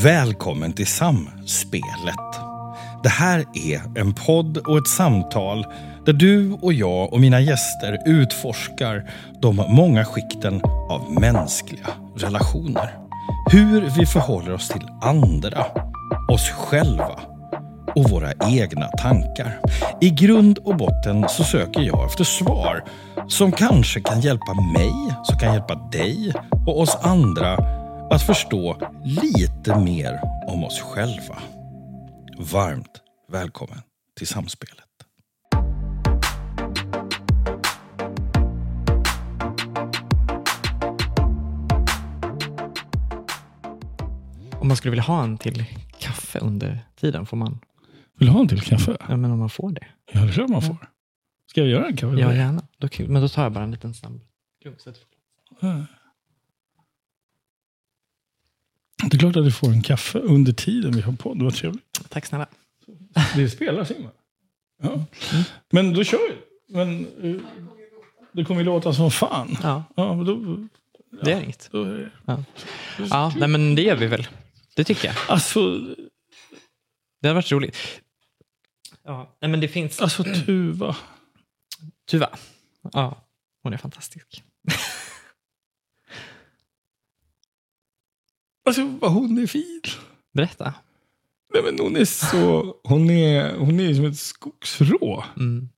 Välkommen till Samspelet. Det här är en podd och ett samtal där du och jag och mina gäster utforskar de många skikten av mänskliga relationer. Hur vi förhåller oss till andra, oss själva och våra egna tankar. I grund och botten så söker jag efter svar som kanske kan hjälpa mig, som kan hjälpa dig och oss andra att förstå lite mer om oss själva. Varmt välkommen till Samspelet. Om man skulle vilja ha en till kaffe under tiden, får man? Vill du ha en till kaffe? Ja, men om man får det. Ja, det klart man får. Ska jag göra en kaffe? Ja, gärna. Då, men då tar jag bara en liten snabb klunk. så att- Ja. Det är klart att du får en kaffe under tiden vi har på. Det var trevligt. Tack snälla. Det spelar Simon. Ja. Men då kör vi. Men eh, det kommer ju låta som fan. Ja, Ja, men då, det är inget. då är det. Ja, ja nej, men det gör vi väl. Det tycker jag. Alltså, Det har varit roligt. Ja, nej, men det finns... alltså Tuva. Tuva. Ja, hon är fantastisk. Alltså hon är fin. Berätta. Nej, men hon är så... Hon är, hon är som ett skogsrå. Mm.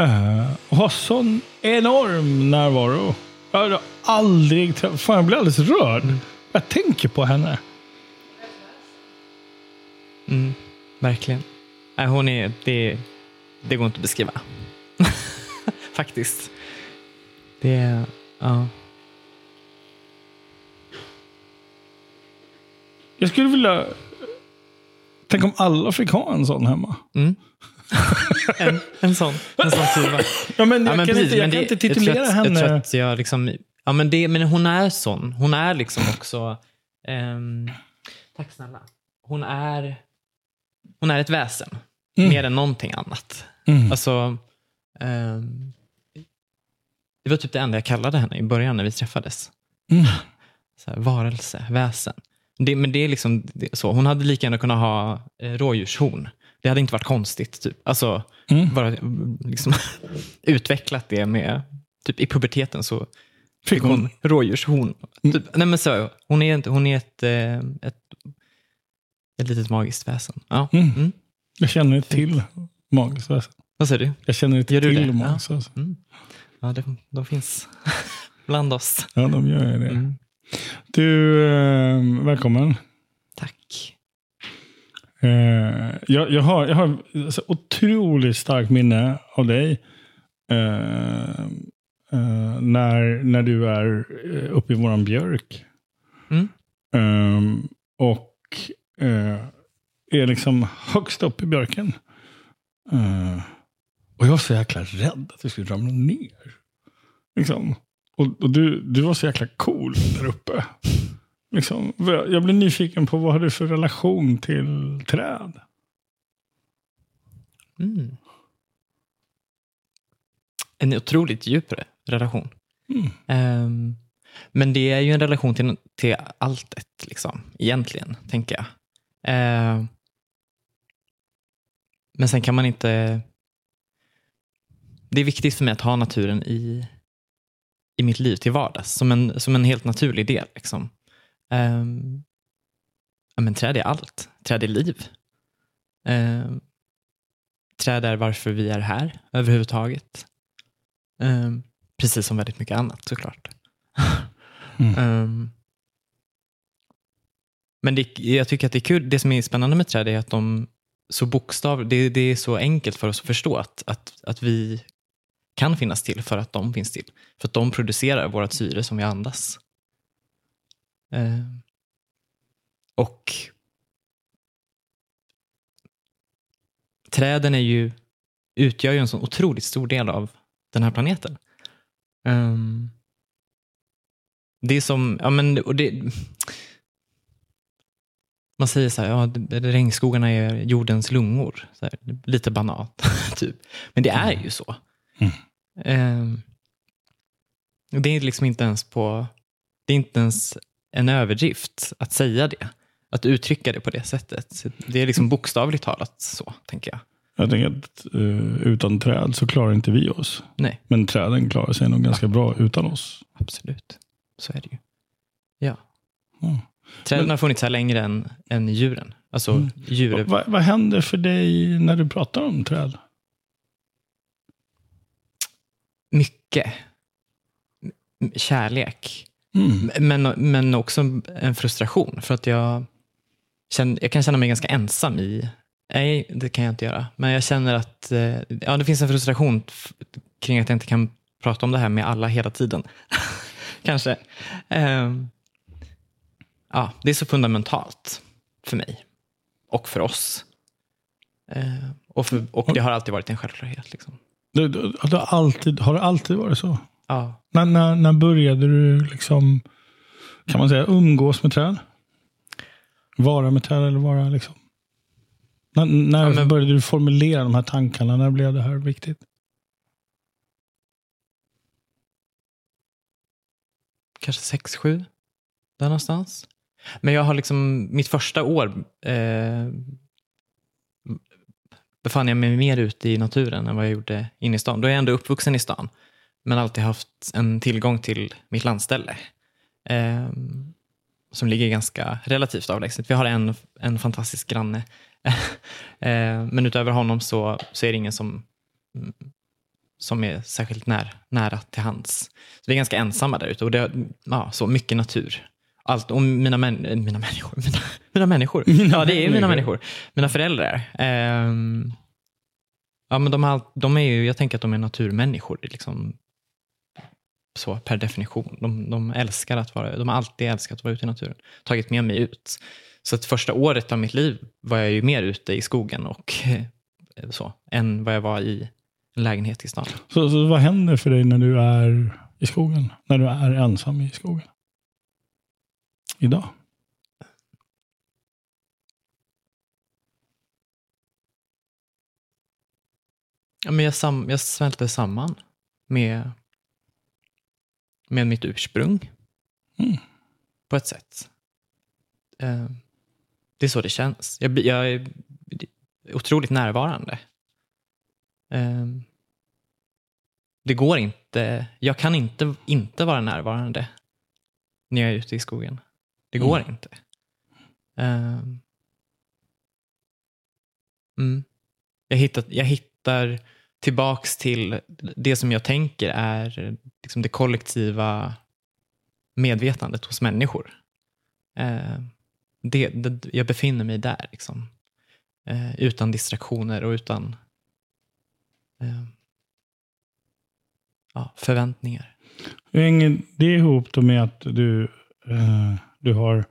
Uh, och har sån enorm närvaro. Jag har aldrig träffat... Fan, jag blir alldeles rörd. Jag tänker på henne. Mm, verkligen. Nej, hon är... Det, det går inte att beskriva. Faktiskt. Det är... Ja. Jag skulle vilja... Tänk om alla fick ha en sån hemma. Mm. en, en sån. En sån Tuva. Ja, men jag Ja, men kan, precis, inte, jag men kan det- inte jag titulera att- henne... Jag tror att jag liksom, ja, men, det, men hon är sån. Hon är liksom också... ehm, tack snälla. Hon är, hon är ett väsen. Mm. Mer än någonting annat. Mm. Alltså, ehm, det var typ det enda jag kallade henne i början när vi träffades. Mm. Så här, varelse, väsen. Det, men det är liksom det, så. Hon hade lika gärna kunnat ha eh, rådjurshorn. Det hade inte varit konstigt. Typ. Alltså, Mm. bara mm, liksom, utvecklat det med, typ i puberteten så Fick hon hon... rådjurshorn. Mm. Typ, nej men så, hon är, hon är ett, eh, ett, ett litet magiskt väsen. Ja. Mm. Mm. Jag känner till magiskt väsen. Vad säger du? Jag känner inte Gör till det? magiskt väsen. Mm. Ja, det, de finns bland oss. Ja, de gör det. Du, eh, välkommen. Tack. Eh, jag, jag har, jag har så otroligt starkt minne av dig. Eh, eh, när, när du är eh, uppe i våran björk. Mm. Eh, och eh, är liksom högst upp i björken. Och jag var så jäkla rädd att vi skulle ramla ner. Liksom. Och, och du, du var så jäkla cool där uppe. Liksom, jag blir nyfiken på vad har du för relation till träd? Mm. En otroligt djup relation. Mm. Ehm, men det är ju en relation till, till alltet, liksom, egentligen, tänker jag. Ehm, men sen kan man inte... Det är viktigt för mig att ha naturen i, i mitt liv till vardags, som en, som en helt naturlig del. Liksom. Ehm, ja, men träd är allt. Träd är liv. Ehm, träd är varför vi är här överhuvudtaget. Ehm, precis som väldigt mycket annat såklart. Mm. Ehm, men det, jag tycker att det är kul, det som är spännande med träd är att de så bokstav, det, det är så enkelt för oss att förstå att, att, att vi kan finnas till för att de finns till. För att de producerar vårt syre som vi andas. Eh. och träden är ju, utgör ju en så otroligt stor del av den här planeten. Um, det är som, ja men, och det, man säger så här, ja, regnskogarna är jordens lungor. Så här, lite banalt, typ. Men det är ju så. Mm. Ehm, det är liksom inte ens på, det är inte ens en överdrift att säga det. att uttrycka det på det sättet. Det är liksom bokstavligt talat så, tänker jag. Jag tänker att uh, utan träd så klarar inte vi oss. Nej. Men träden klarar sig nog ganska bra utan oss. Absolut, så är det ju. Ja. Mm. Träden Men- har funnits här längre än, än djuren. Alltså Mm. djur. Vad, vad händer för dig när du pratar om träd? Mycket. Kärlek. Mm. Men, men också en frustration. För att jag, känner, jag kan känna mig ganska ensam i... Nej, det kan jag inte göra. Men jag känner att eh, ja, det finns en frustration kring att jag inte kan prata om det här med alla hela tiden. Kanske. Ehm, ja, det är så fundamentalt för mig. Och för oss. Ehm, och, för, och det har alltid varit en självklarhet. Liksom. Det, det, det har, alltid, har det alltid varit så? Ja. När, när, när började du liksom, kan man säga, umgås med träd? Vara med träd eller vara liksom? När, när Ja, men- började du formulera de här tankarna? När blev det här viktigt? kanske sex, sju, där någonstans. Men jag har liksom, mitt första år eh, befann jag mig mer ute i naturen än vad jag gjorde inne i stan. Då är jag ändå uppvuxen i stan, men alltid haft en tillgång till mitt landställe. Eh, som ligger ganska relativt avlägset. Vi har en, en fantastisk granne. eh, men utöver honom så, så är det ingen som, som är särskilt när, nära till hands. Så vi är ganska ensamma där ute och det är ja, så mycket natur. Allt, och mina, män, eh, mina människor. Mina, mina människor. ja, det är mina människor. Mina föräldrar. Ehm, ja, men de, har, de är ju, jag tänker att de är naturmänniskor. Liksom, så per definition. De, de älskar att vara, de har alltid älskat att vara ute i naturen. Tagit med mig ut. Så att första året av mitt liv var jag ju mer ute i skogen och eh, så, än vad jag var i en lägenhet i stan. Så, så vad händer för dig när du är i skogen? När du är ensam i skogen? Idag? Ja, men jag, sam, jag smälter samman med, med mitt ursprung. Mm. På ett sätt. Eh, det är så det känns. Jag, blir- jag är otroligt närvarande. Eh, det går inte. Jag kan inte inte vara närvarande när jag är ute i skogen. Det går inte. Eh, mm. jag, hittar, jag hittar tillbaks till det som jag tänker är liksom det kollektiva medvetandet hos människor. Eh, det, det, jag befinner mig där, liksom. eh, utan distraktioner och utan eh, ja, förväntningar. Hur hänger det ihop då med att du, eh, du har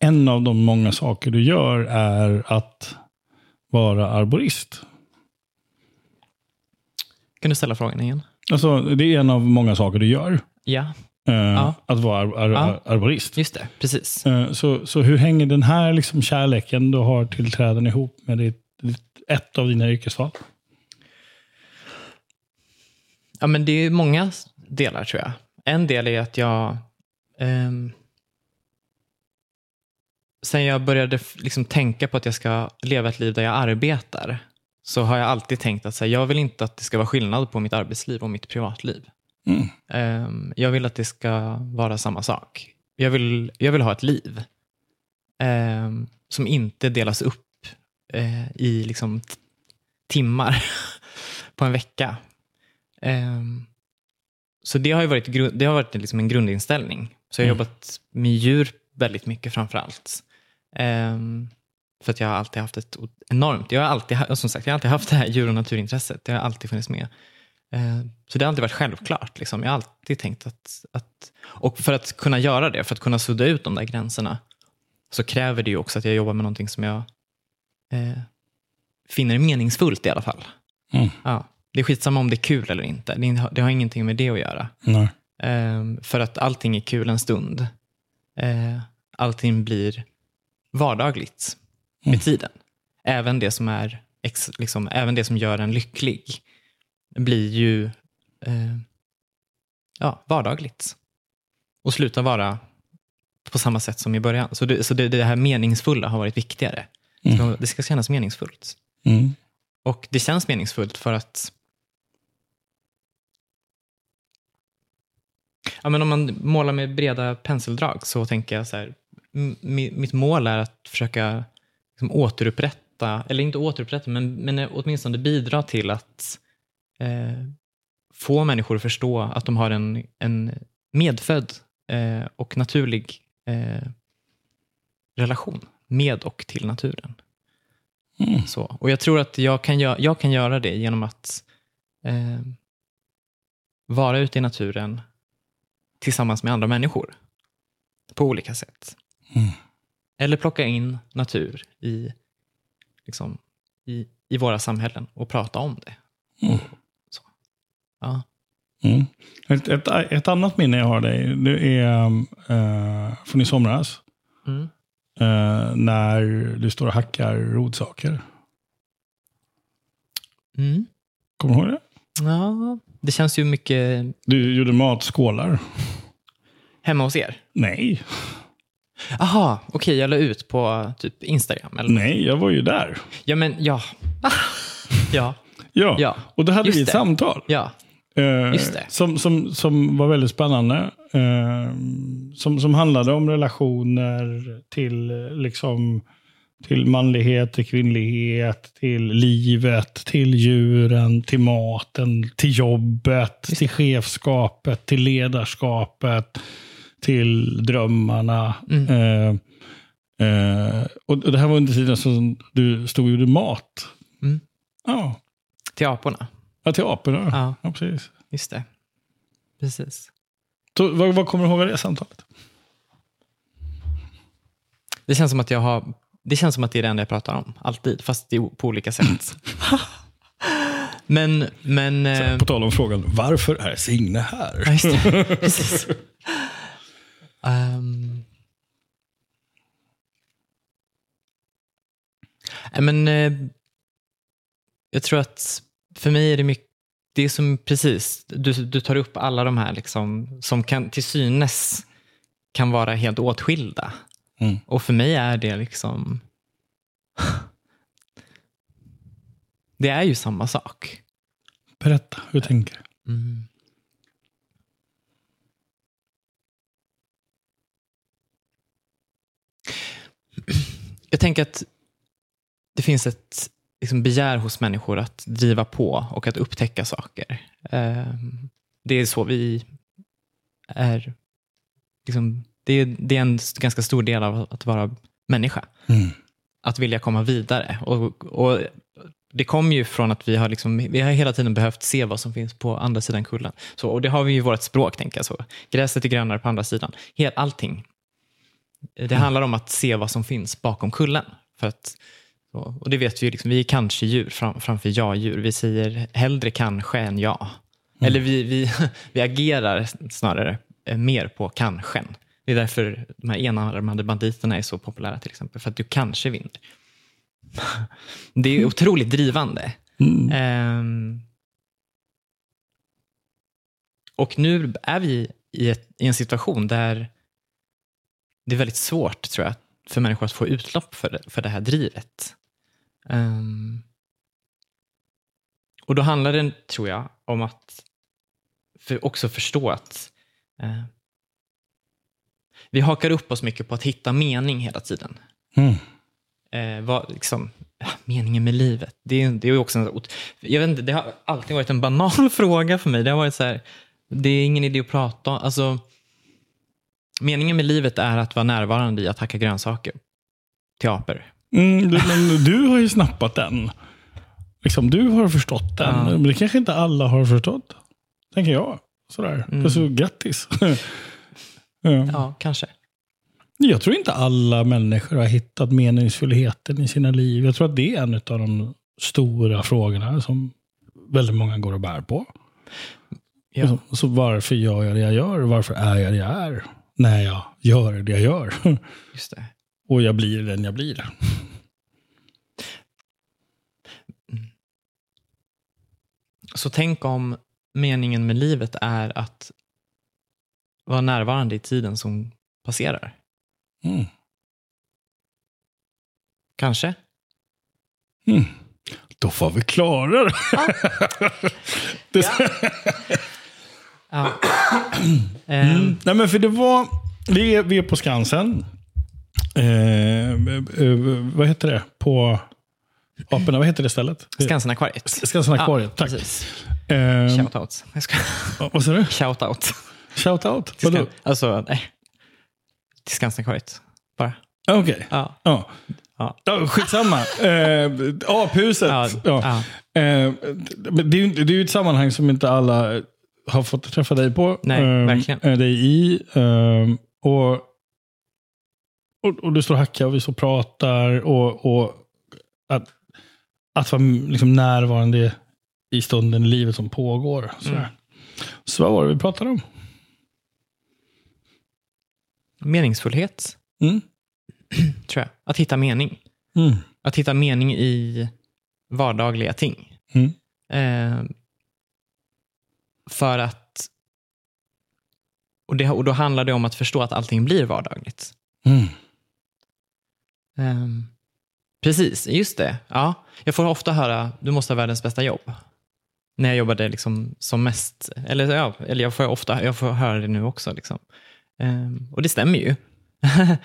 en av de många saker du gör är att vara arborist? Kan du ställa frågan igen? Alltså, det är en av många saker du gör. Ja, Eh, Ja. Att vara ar- ar- Ja. arborist. just det. Precis. Eh, så, så hur hänger den här liksom kärleken du har till träden ihop med ditt, ett av dina yrkesval? Ja, men det är många delar tror jag. En del är att jag... ehm, sen jag började liksom tänka på att jag ska leva ett liv där jag arbetar så har jag alltid tänkt att så här, jag vill inte att det ska vara skillnad på mitt arbetsliv och mitt privatliv. Mm. Ehm, jag vill att det ska vara samma sak. Jag vill, jag vill ha ett liv ehm, som inte delas upp eh, i liksom timmar på en vecka. Ehm, så det har ju varit, det har varit liksom en grundinställning. Så jag har Mm. jobbat med djur väldigt mycket framför allt. Ehm, för att jag har alltid haft ett enormt, jag har alltid, som sagt, jag har alltid haft det här djur och naturintresset. Det har alltid funnits med. Eh, Så det har alltid varit självklart. Liksom. Jag har alltid tänkt att, att... Och för att kunna göra det, för att kunna sudda ut de där gränserna, så kräver det ju också att jag jobbar med någonting som jag eh, finner meningsfullt i alla fall. Mm. Ja. Det är skitsamma om det är kul eller inte. Det, har- det har ingenting med det att göra. Eh, för att allting är kul en stund. Eh, allting blir vardagligt med Mm. tiden. Även det som är liksom, även det som gör en lycklig blir ju eh, ja, vardagligt. Och slutar vara på samma sätt som i början. Så det, så det, det här meningsfulla har varit viktigare. Mm. Det ska kännas meningsfullt. Mm. Och det känns meningsfullt för att ja, men om man målar med breda penseldrag så tänker jag så här, mitt mål är att försöka liksom återupprätta, eller inte återupprätta, men, men åtminstone bidra till att eh, få människor att förstå att de har en, en medfödd eh, och naturlig eh, relation med och till naturen. Mm. Så. Och jag tror att jag kan, gö- jag kan göra det genom att eh, vara ute i naturen tillsammans med andra människor på olika sätt. Mm. Eller plocka in natur i, liksom, i, i våra samhällen och prata om det. Mm. Så. Ja. Mm. Ett, ett, ett annat minne jag har dig, det är uh, från i somras. Mm. eh, när du står och hackar rodsaker. Mm. Kommer du ihåg det? Ja, det känns ju mycket Du gjorde matskålar. hemma hos er. Nej, Aha, okej, jag la ut på typ Instagram. Eller? nej, jag var ju där. Ja, men ja. ja, Ja, Ja, och då hade just vi ett det. samtal. ja. Eh, Just det. Som, som, som var väldigt spännande. Eh, som, som handlade om relationer till, liksom, till manlighet, till kvinnlighet, till livet, till djuren, till maten, till jobbet, till chefskapet, till ledarskapet, till drömmarna. Mm. Eh, eh, och det här var under tiden som du stod och gjorde mat. Mm. Ja, Till aporna. ja till aporna. Ja. ja precis. Just det. Precis. Så, vad, vad kommer du ihåg av det samtalet? Det känns som att jag har det känns som att det är det enda jag pratar om. Alltid, fast på olika sätt. men, men... eh, På tal om frågan, varför är Signe här? Ja, Precis. Ehm. Nej, men, eh, jag tror att för mig är det mycket, det är som precis, du, du tar upp alla de här liksom, som kan till synes kan vara helt åtskilda. Mm. Och för mig är det liksom, det är ju samma sak. Berätta, hur tänker du? Mm. Jag tänker att det finns ett liksom, begär hos människor att driva på och att upptäcka saker. Ehm, Det är så vi är. Liksom, det, är det är en ganska stor del av att vara människa Mm. att vilja komma vidare. Och, och Det kommer ju från att vi har, liksom, vi har hela tiden behövt se vad som finns på andra sidan kullen. Så, och det har vi ju i vårt språk, tänker jag. Så. Gräset är grönare på andra sidan. Helt, allting. Det handlar om att se vad som finns bakom kullen. För att, och det vet vi ju, liksom, vi är kanske djur fram, framför ja-djur. Vi säger hellre kanske än ja. Eller vi, vi, vi agerar snarare eh, mer på kanske. Det är därför de här enarmade banditerna är så populära till exempel. För att du kanske vinner. Det är otroligt drivande. Mm. Ehm, och nu är vi i, ett, i en situation där det är väldigt svårt, tror jag, för människor att få utlopp för det, för det här drivet. Ehm, och då handlar det, tror jag, om att för också förstå att eh, vi hakar upp oss mycket på att hitta mening hela tiden. Mm. Eh, vad, liksom, meningen med livet. Det är, det är också en, jag vet inte, det har alltid varit en banal fråga för mig. Det har varit så här, det är ingen idé att prata om. Alltså, meningen med livet är att vara närvarande i att hacka grönsaker till apor. Mm, du, men du har ju snappat den. Liksom, du har förstått den. Ja. Men det kanske inte alla har förstått. Tänker jag. Sådär. Mm. Så grattis. ja. Ja, kanske. Jag tror inte alla människor har hittat meningsfullheten i sina liv. Jag tror att det är en av de stora frågorna som väldigt många går och bär på. Ja. Liksom, Så varför gör jag det jag gör? Varför är jag det jag är? När jag gör det jag gör. Just det. Och jag blir den jag blir. Så tänk om meningen med livet är att vara närvarande i tiden som passerar. Mm. Kanske. Mm. Då får vi klara det. det Ja. Mm. Ehm, Nej, men för det var... Vi är, vi är på Skansen. Eh, eh, vad heter det? På Aporna, vad heter det stället? Skansen-akvariet. Skansen-akvariet, tack. Precis. Eh, Shoutout. Ska... vad sa du? Shoutout. Shout-out? Vadå? Alltså, nej. Till Skansen-akvariet. Bara. Okej. Ja. Ja. Ja. Ja, skitsamma. Eh, aphuset. Ja, Ja. ja. Eh, det, är det är ju ett sammanhang som inte alla har fått träffa dig på. Nej, Eh, verkligen. eh, Dig i. Eh, och, och, och du står och hackar och vi står och pratar. Och, och att, att vara liksom närvarande i stunden i livet som pågår. Så, Mm. så vad var det vi pratade om? Meningsfullhet, Mm. tror jag. Att hitta mening. Mm. Att hitta mening i vardagliga ting. Mm. Eh, för att... Och, det, och då handlar det om att förstå att allting blir vardagligt. Mm. Ehm, precis, just det. Ja, jag får ofta höra du måste ha världens bästa jobb. När jag jobbade liksom som mest. Eller, ja, eller jag får ofta jag får höra det nu också. Liksom. Ehm, och det stämmer ju.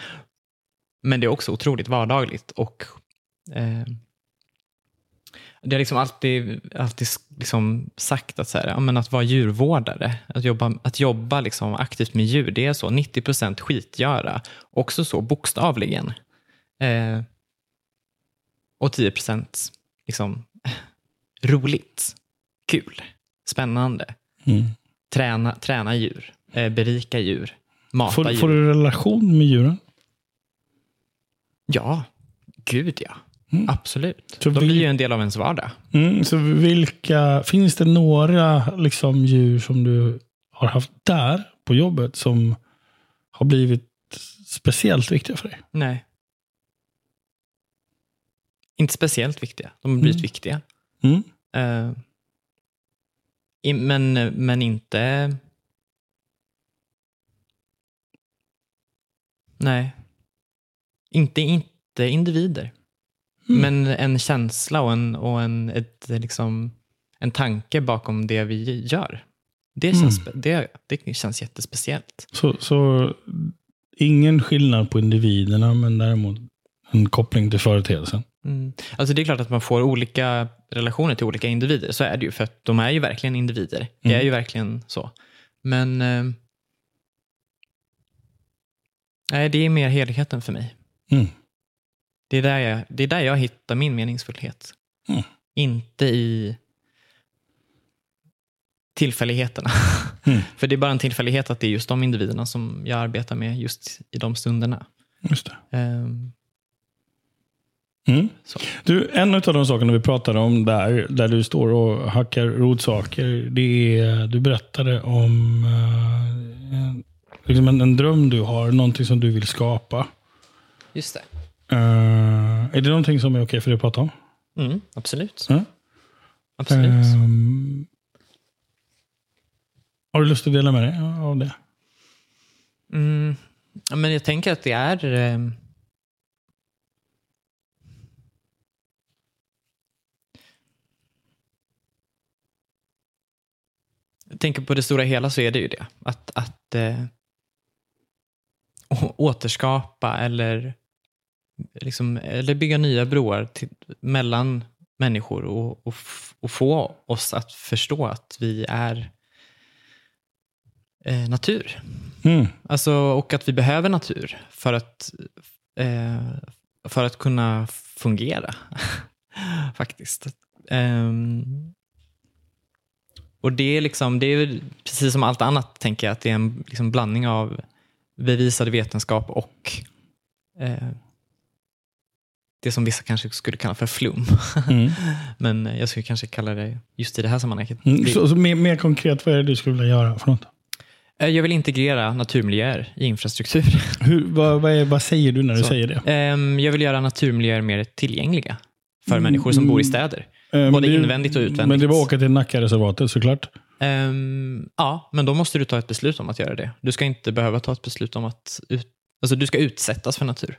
Men det är också otroligt vardagligt. Och ehm, Det har liksom alltid, alltid liksom sagt att, så här, ja, men att vara djurvårdare, att jobba, att jobba liksom aktivt med djur, det är så 90% skitgöra. Också så bokstavligen. Eh, och 10% liksom roligt, kul, spännande. Mm. Träna, träna djur, eh, berika djur, mata Får, djur. får du relation med djuren? Ja, gud ja. Mm. Absolut. Så De vi- blir ju en del av ens vardag. Mm, så vilka, finns det några liksom, djur som du har haft där på jobbet som har blivit speciellt viktiga för dig? Nej. Inte speciellt viktiga. De har blivit Mm. viktiga. Eh, i- men, men inte... Nej. Inte, inte individer. Mm. Men en känsla och en, och en, ett, liksom, en tanke bakom det vi gör. Det känns, Mm. det, det känns jättespeciellt. Så, så ingen skillnad på individerna, men däremot en koppling till företeelsen. Mm. Alltså det är klart att man får olika relationer till olika individer. Så är det ju. För att de är ju verkligen individer. Det Mm. är ju verkligen så. Men eh, nej, det är mer helheten för mig. Mm. Det är där jag, det är där jag hittar min meningsfullhet. Mm. Inte i tillfälligheterna. Mm. För det är bara en tillfällighet att det är just de individerna som jag arbetar med just i de stunderna. Just det. Ehm, Mm. Så. Du, en av de sakerna vi pratade om där, där du står och hackar rotsaker, det är, du berättade om en- liksom en, en dröm du har, någonting som du vill skapa. just det. Eh, är det någonting som är okej för dig att prata om? Mm, absolut. Ja. absolut. Ehm, har du lust att dela med dig av det? Mm, men jag tänker att det är... Eh, jag tänker på det stora hela så är det ju det. Att, att eh, återskapa eller, liksom, eller bygga nya broar till, mellan människor och, och, och få oss att förstå att vi är eh, natur. Mm. Alltså, och att vi behöver natur för att, eh, för att kunna fungera. Faktiskt. Ehm, och det är, liksom, det är precis som allt annat, tänker jag, att det är en liksom blandning av bevisad vetenskap och eh, det som vissa kanske skulle kalla för flum. Mm. Men jag skulle kanske kalla det just i det här sammanhanget. Mm. Så, så mer, mer konkret, vad är det du skulle vilja göra för något? Eh, Jag vill integrera naturmiljöer i infrastruktur. Hur, vad, vad, är, vad säger du när du Så. säger det? Ehm, Jag vill göra naturmiljöer mer tillgängliga för Mm, människor som bor i mm. städer. Eh, Både det- invändigt och utvändigt. Men det var åka till Nackareservatet såklart. Ehm, ja, men då måste du ta ett beslut om att göra det. Du ska inte behöva ta ett beslut om att ut, Alltså du ska utsättas för natur.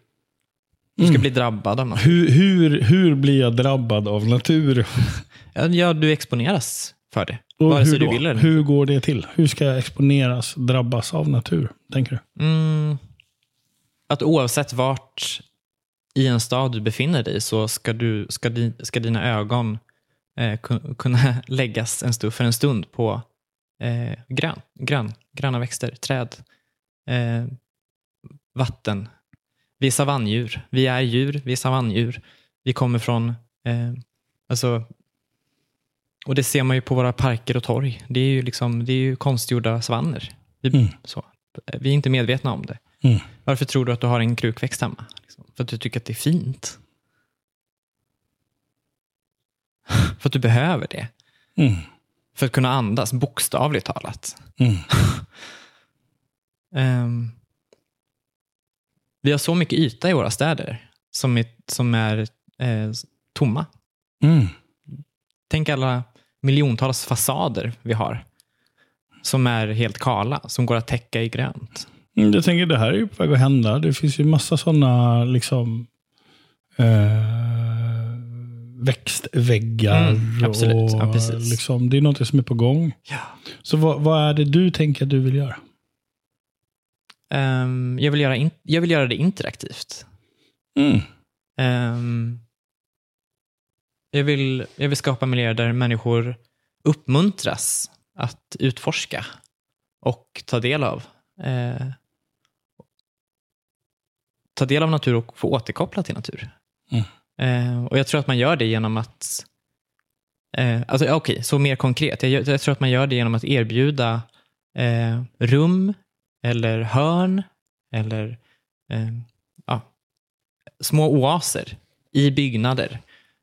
Du ska Mm. bli drabbad av natur. Hur, hur, hur blir jag drabbad av natur? Ja, du exponeras för det. Och Vare sig du vill eller hur går det till? Hur ska jag exponeras, drabbas av natur? Tänker du? Mm, att oavsett vart i en stad du befinner dig så ska, du, ska, di, ska dina ögon eh, kun- kunna läggas en stund, för en stund på eh, grön, grön, gröna växter, träd, eh, vatten. Vi är savanndjur. Vi är djur, vi är savanndjur. Vi kommer från, eh, alltså, och det ser man ju på våra parker och torg. Det är ju, liksom, det är ju konstgjorda savanner. Vi, Mm. så. vi är inte medvetna om det. Mm. Varför tror du att du har en krukväxt hemma? Liksom? För att du tycker att det är fint. För att du behöver det. Mm. För att kunna andas, bokstavligt talat. Mm. Vi har så mycket yta i våra städer som är, som är eh, tomma. Mm. Tänk alla miljontals fasader vi har. Som är helt kala, som går att täcka i grönt. Mm, Jag tänker det här är ju på väg att hända. Det finns ju massa sådana liksom eh, växtväggar. Mm, absolut. Och, Ja, liksom, det är något som är på gång. Ja. Så vad, vad är det du tänker att du vill göra? Ehm, jag, vill göra in, jag vill göra det interaktivt. Mm. Ehm, jag, vill, jag vill skapa miljöer där människor uppmuntras att utforska och ta del av eh, ta del av natur och få återkoppla till natur. Mm. Eh, och Jag tror att man gör det genom att eh, alltså, Okej, så mer konkret. Jag, jag tror att man gör det genom att erbjuda eh, rum eller hörn eller eh, ja, små oaser i byggnader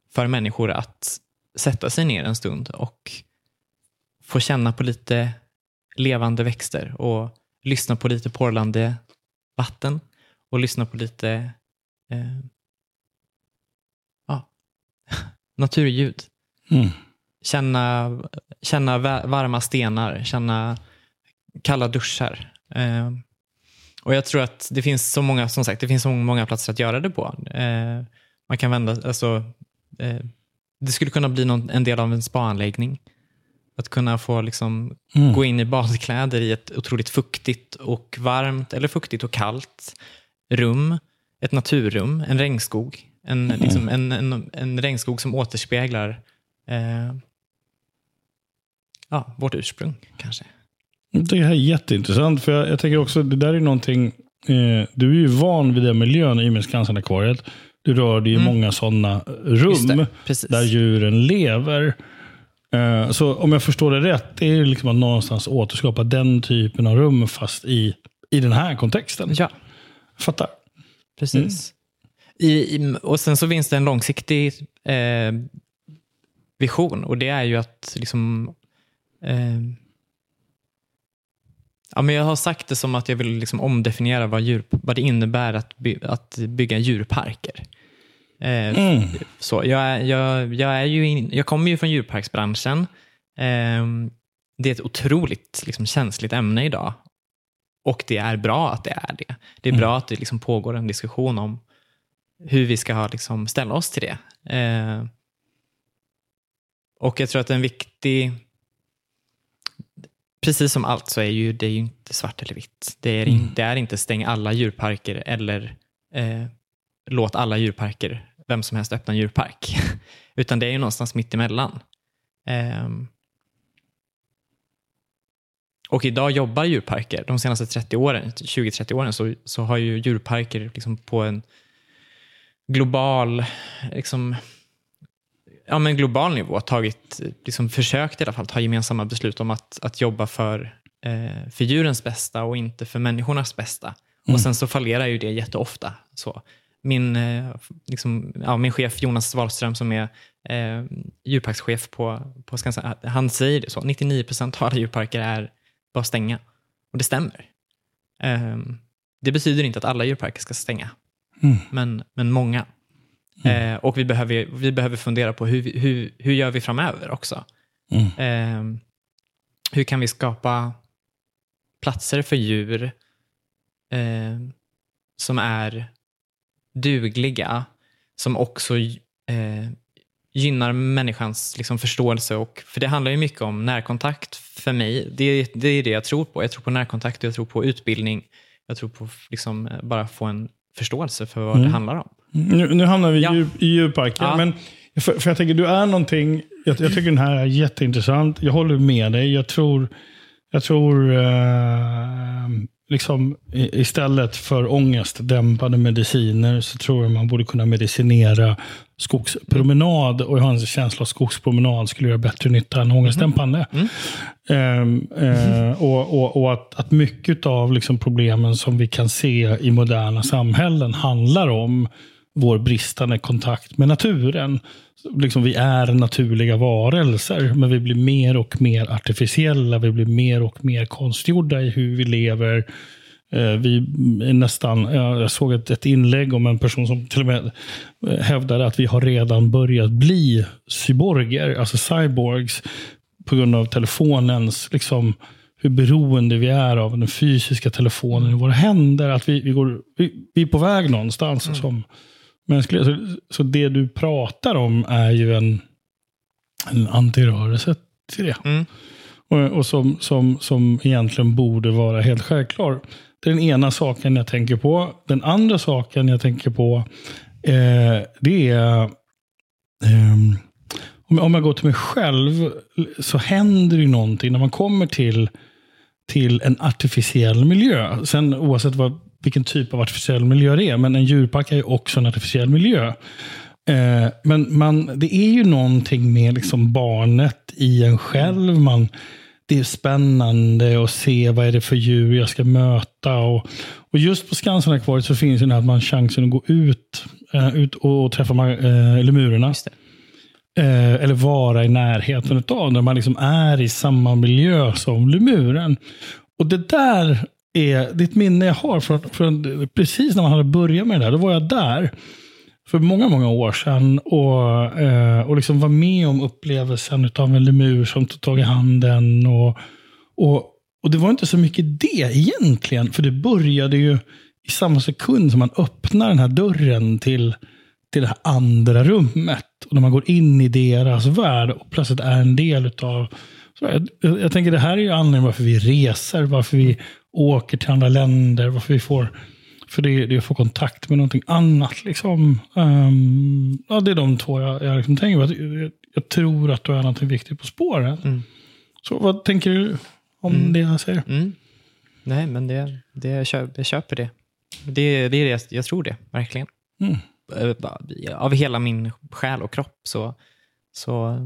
för människor att sätta sig ner en stund och få känna på lite levande växter och lyssna på lite porlande vatten och lyssna på lite eh, ja, naturljud. Mm. Känna, känna va- varma stenar, känna kalla duschar. Eh, och jag tror att det finns så många, som sagt, det finns så många platser att göra det på. Eh, man kan vända, alltså, eh, det skulle kunna bli någon, en del av en spaanläggning. Att kunna få liksom Mm. gå in i badkläder i ett otroligt fuktigt och varmt, eller fuktigt och kallt rum. Ett naturrum, en regnskog. En, liksom, en, en, en regnskog som återspeglar eh, ja, vårt ursprung kanske. Det här är jätteintressant. För jag, jag tänker också, det där är någonting, eh, du är ju van vid den miljön i och med Skansen-akvariet. Du rör dig i många sådana Mm. Rum det, där djuren lever. Eh, så om jag förstår det rätt, det är liksom att någonstans återskapa den typen av rum fast i, i den här kontexten. Ja, Fattar. precis. I, i, och sen så finns det en långsiktig eh, vision och det är ju att liksom eh, Ja, men jag har sagt det som att jag vill liksom omdefiniera vad, djur, vad det innebär att, by, att bygga djurparker. Eh, Mm. så, jag, jag, jag, är ju in, jag kommer ju från djurparksbranschen. Eh, det är ett otroligt liksom, känsligt ämne idag. Och det är bra att det är det. Det är bra att det liksom pågår en diskussion om hur vi ska ha, liksom, ställa oss till det. Eh, och jag tror att en viktig precis som allt så är ju det är ju inte svart eller vitt. Det är, in, det är inte stäng alla djurparker eller eh, låt alla djurparker, vem som helst öppna en djurpark. Utan det är ju någonstans mitt emellan. Ehm. och idag jobbar djurparker, de senaste 30 åren, 20-30 åren, så, så har ju djurparker liksom på en global, liksom, ja, men global nivå tagit, liksom försökt i alla fall ta gemensamma beslut om att, att jobba för, eh, för djurens bästa och inte för människornas bästa. Och sen så fallerar ju det jätteofta. Så. Min, eh, liksom, ja, min chef Jonas Wahlström som är eh, djurparkschef på, på Skansen, han säger det så. 99 procent av alla djurparker är bara stänga. Och det stämmer. Ehm, det betyder inte att alla djurparker ska stänga, Mm. men, men många. Eh, och vi behöver, vi behöver fundera på hur, hur, hur gör vi framöver också? Mm. Eh, hur kan vi skapa platser för djur eh, som är dugliga, som också eh, gynnar människans liksom, förståelse. Och, för det handlar ju mycket om närkontakt för mig. Det, det är det jag tror på. Jag tror på närkontakt och jag tror på utbildning. Jag tror på liksom, bara få en förståelse för vad Mm. det handlar om. Nu, nu hamnar vi Ja. djup, i djurparken. Ja. Men för, för jag tänker, du är någonting, jag, jag tycker den här är jätteintressant. Jag håller med dig. Jag tror, jag tror eh, liksom istället för ångestdämpande mediciner så tror jag man borde kunna medicinera skogspromenad. Och jag har en känsla att skogspromenad skulle göra bättre nytta än ångestdämpande. Mm. Ehm, eh, och och, och att, att mycket av liksom problemen som vi kan se i moderna samhällen handlar om vår bristande kontakt med naturen. Liksom vi är naturliga varelser, men vi blir mer och mer artificiella. Vi blir mer och mer konstgjorda i hur vi lever. Eh, Vi är nästan, ja, jag såg ett, ett inlägg om en person som till och med eh, hävdade att vi har redan börjat bli cyborger, alltså cyborgs, på grund av telefonens, liksom, hur beroende vi är av den fysiska telefonen i våra händer. Att vi, vi, går, vi, vi är på väg någonstans som mänskliga. Så, så det du pratar om är ju en, en antirörelse till det. Mm. Och, och som, som, som egentligen borde vara helt självklar. Det är den ena saken jag tänker på. Den andra saken jag tänker på, eh, det är ehm, om, om jag går till mig själv så händer ju någonting när man kommer till, till en artificiell miljö. Sen oavsett vad, vilken typ av artificiell miljö det är, men en djurpark är ju också en artificiell miljö. Eh, men man, det är ju någonting med liksom barnet i en själv. Man, det är spännande att se vad är det för djur jag ska möta. Och, och just på Skansen-akvariet så finns det att man har chansen att gå ut, eh, ut och träffa eh, lemurerna. Eh, eller vara i närheten av. När man liksom är i samma miljö som lemuren. Och det där är, det är ett minne jag har från, från precis när man hade börjat med det där. Då var jag där för många, många år sedan och, eh, och liksom var med om upplevelsen av en lemur som tog tag i handen. Och, och, och det var inte så mycket det egentligen, för det började ju i samma sekund som man öppnar den här dörren till, till det här andra rummet. Och när man går in i deras värld och plötsligt är en del utav så jag, jag, jag tänker det här är ju anledningen varför vi reser, varför vi åker till andra länder, varför vi får för det, det är att få kontakt med någonting annat. Liksom. Ehm, ja, det är de två jag, jag liksom tänker på. Jag, jag tror att du är någonting viktigt på spåren. Mm. Så vad tänker du om Mm. det jag säger? Mm. Nej, men det, det, jag, köper, jag köper det. Det, det är det jag, tror det, verkligen. Mm. Eh, Av hela min själ och kropp så, så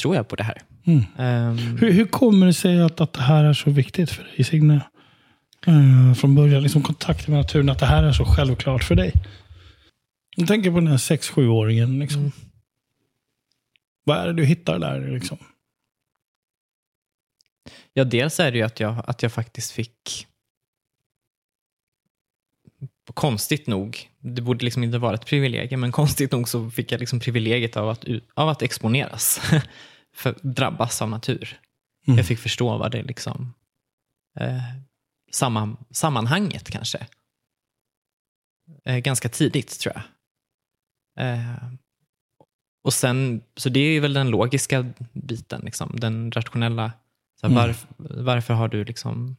tror jag på det här. Mm. Ehm, Hur, hur kommer det sig att, att det här är så viktigt för dig, Signe? Eh, från början, liksom kontakten med naturen, att det här är så självklart för dig. Jag tänker på den här 6-7-åringen. Liksom. Mm. Vad är det du hittar där? Liksom? Ja, dels är det ju att jag, att jag faktiskt fick konstigt nog, det borde liksom inte vara ett privilegium, men konstigt nog så fick jag liksom privilegiet av att, av att exponeras, för, drabbas av natur. Mm. Jag fick förstå vad det liksom, eh, samman, sammanhanget kanske. Eh, ganska tidigt tror jag. Eh, och sen, så det är ju väl den logiska biten, liksom, den rationella. Så här, Mm. varf, varför har du liksom...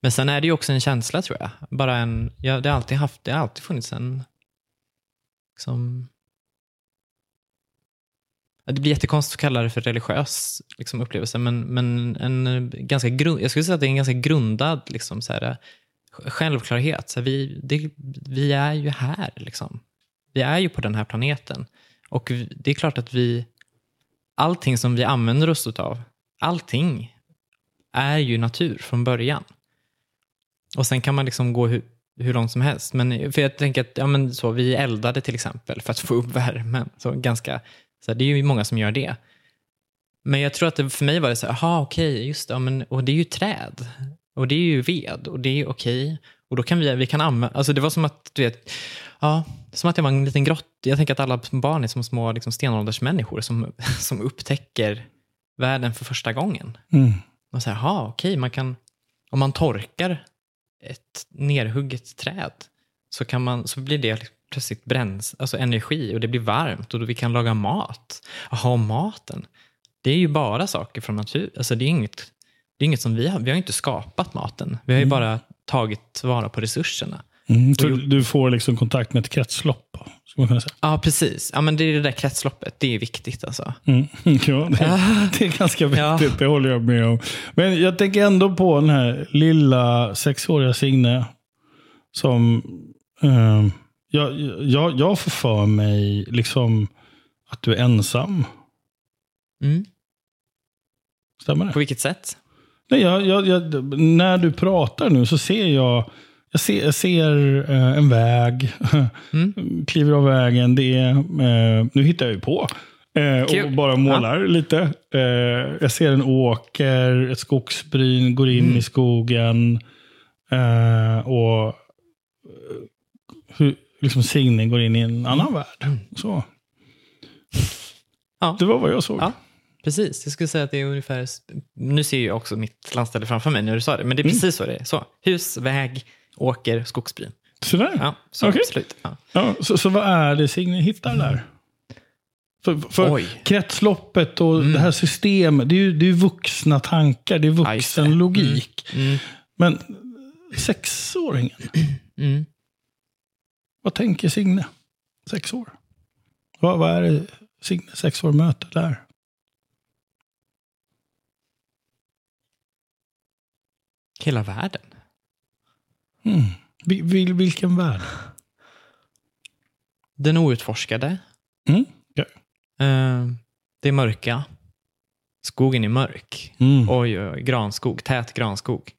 Men sen är det ju också en känsla tror jag. Bara en, ja, det, har alltid haft, det har alltid funnits en... Liksom, det blir jättekonstigt att kalla det för religiös liksom, upplevelse, men, men en eh, ganska grund, jag skulle säga att det är en ganska grundad liksom, så här, eh, självklarhet. Så här, vi, det, vi är ju här. Liksom. Vi är ju på den här planeten. Och vi, det är klart att vi, allting som vi använder oss av, allting är ju natur från början. Och sen kan man liksom gå hur, hur långt som helst. Men, för jag tänker att ja, men så, vi eldade till exempel för att få upp värmen. Så ganska, så här, det är ju många som gör det. Men jag tror att det, för mig var det så här, aha, okej, just det, men, och det är ju träd. Och det är ju ved och det är okej. Och då kan vi, vi kan använda, alltså det var som att, du vet, ja, som att jag var en liten grott. Jag tänker att alla barn är som små liksom, stenåldersmänniskor som, som upptäcker världen för första gången. Mm. Man säger, jaha, okej, man kan, om man torkar ett nerhugget träd så, kan man, så blir det plötsligt bränns, alltså energi och det blir varmt och då vi kan laga mat. Jaha, maten. Det är ju bara saker från natur. Alltså det är inget, det är inget som vi har. Vi har inte skapat maten. Vi har ju bara tagit vara på resurserna. Mm, så du får liksom kontakt med ett kretslopp, skulle man kunna säga. Ja, precis. Ja, men det är det där kretsloppet. Det är viktigt alltså. Mm. Ja, det, det är ganska viktigt, Ja. det håller jag med om. Men jag tänker ändå på den här lilla sexåriga Signe. Som eh, jag, jag, jag får för mig liksom att du är ensam. Mm. Stämmer det? På vilket sätt? Nej, jag, jag, jag, när du pratar nu så ser jag jag ser, jag ser eh, en väg, Mm. kliver av vägen. Det är, eh, nu hittar jag ju på eh, och Kul. bara målar lite. Eh, jag ser en åker, ett skogsbryn, går in Mm. i skogen. Och hur liksom Signe går in i en annan värld. Så. Mm. Ja. Det var vad jag såg. Ja, precis. Jag skulle säga att det är ungefär... Nu ser jag också mitt landställe framför mig när du sa det, men det är precis så det är. Så. Hus, väg, åker, skogsbryn. Sådär. Ja, så Okej. absolut. Ja. Ja, så, så vad är det Signe hittar där? För, för Oj. kretsloppet och det här systemet, det är ju det är vuxna tankar, det är vuxen logik. Mm. Men sexåringen, Mm. Vad tänker Signe? Sex år. Vad, vad är det Signe, sex år, möter där? Hela världen. Mm. Vil, vil, vilken värld? Den outforskade. Mm. Ja. Eh, det mörka. Skogen är mörk. Mm. Oj, oj, oj, granskog. Tät granskog.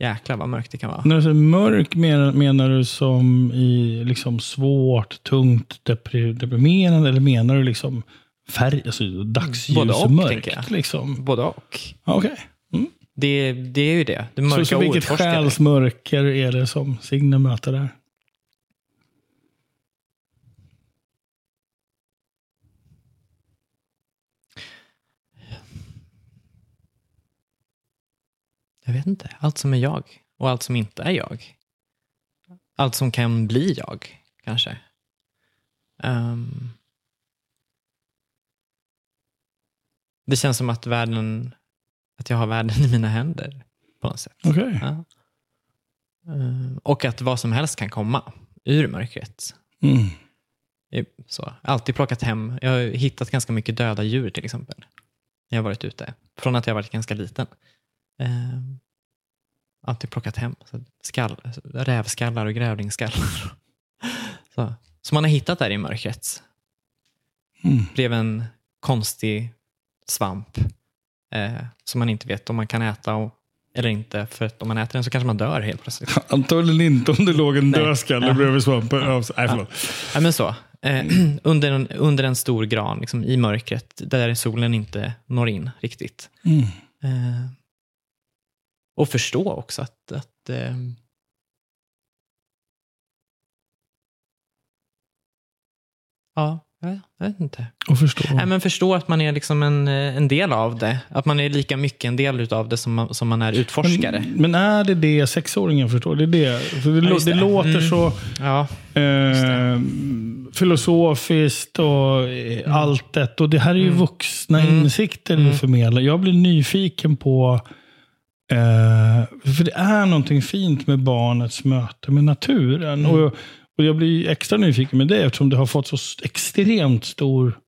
Jäklar vad mörkt det kan vara. När du säger mörk menar, menar du som i liksom svårt, tungt, depri, deprimerande eller menar du liksom färg, alltså Både och, dagsljus och tänker mörkt? jag. Liksom? Både och. Okej. Mm. Det, det är ju det. Det mörka Så, så vilket själsmörker är det som Signe möter där? Jag vet inte. Allt som är jag och allt som inte är jag. Allt som kan bli jag, kanske. Ehm. det känns som att världen, att jag har världen i mina händer på något sätt. Okej. Ja. Ehm, och att vad som helst kan komma ur mörkret. Mm. Så. Alltid plockat hem. Jag har hittat ganska mycket döda djur till exempel. När jag har varit ute. Från att jag varit ganska liten. Eh, alltid plockat hem. Så skall, rävskallar och grävlingsskallar. Så. Som man har hittat där i mörkret. Mm. Blev en konstig svamp. Eh, som man inte vet om man kan äta och, eller inte. För att om man äter den så kanske man dör helt plötsligt. Antagligen inte om det låg en dödskalle Ja. bredvid svampen. Ja. Nej, förlåt. Ja, men så. Eh, under, en, under en stor gran liksom, i mörkret där solen inte når in riktigt. Mm. Eh, och förstå också att, att eh, Ja, jag vet inte. Och förstå. Nej, men förstå att man är liksom en, eh, en del av det. Att man är lika mycket en del av det som man, som man är utforskare. Men, men är det det sexåringen förstår? Det, är det. För det, Ja, det. det. låter Mm. så Ja, eh, filosofiskt och eh, alltet. Och det här är ju Mm. vuxna Mm. insikter du Mm. förmedlar. Jag blir nyfiken på eh, för det är någonting fint med barnets möte med naturen. Mm. Och, och jag blir extra nyfiken med det eftersom det har fått så extremt stor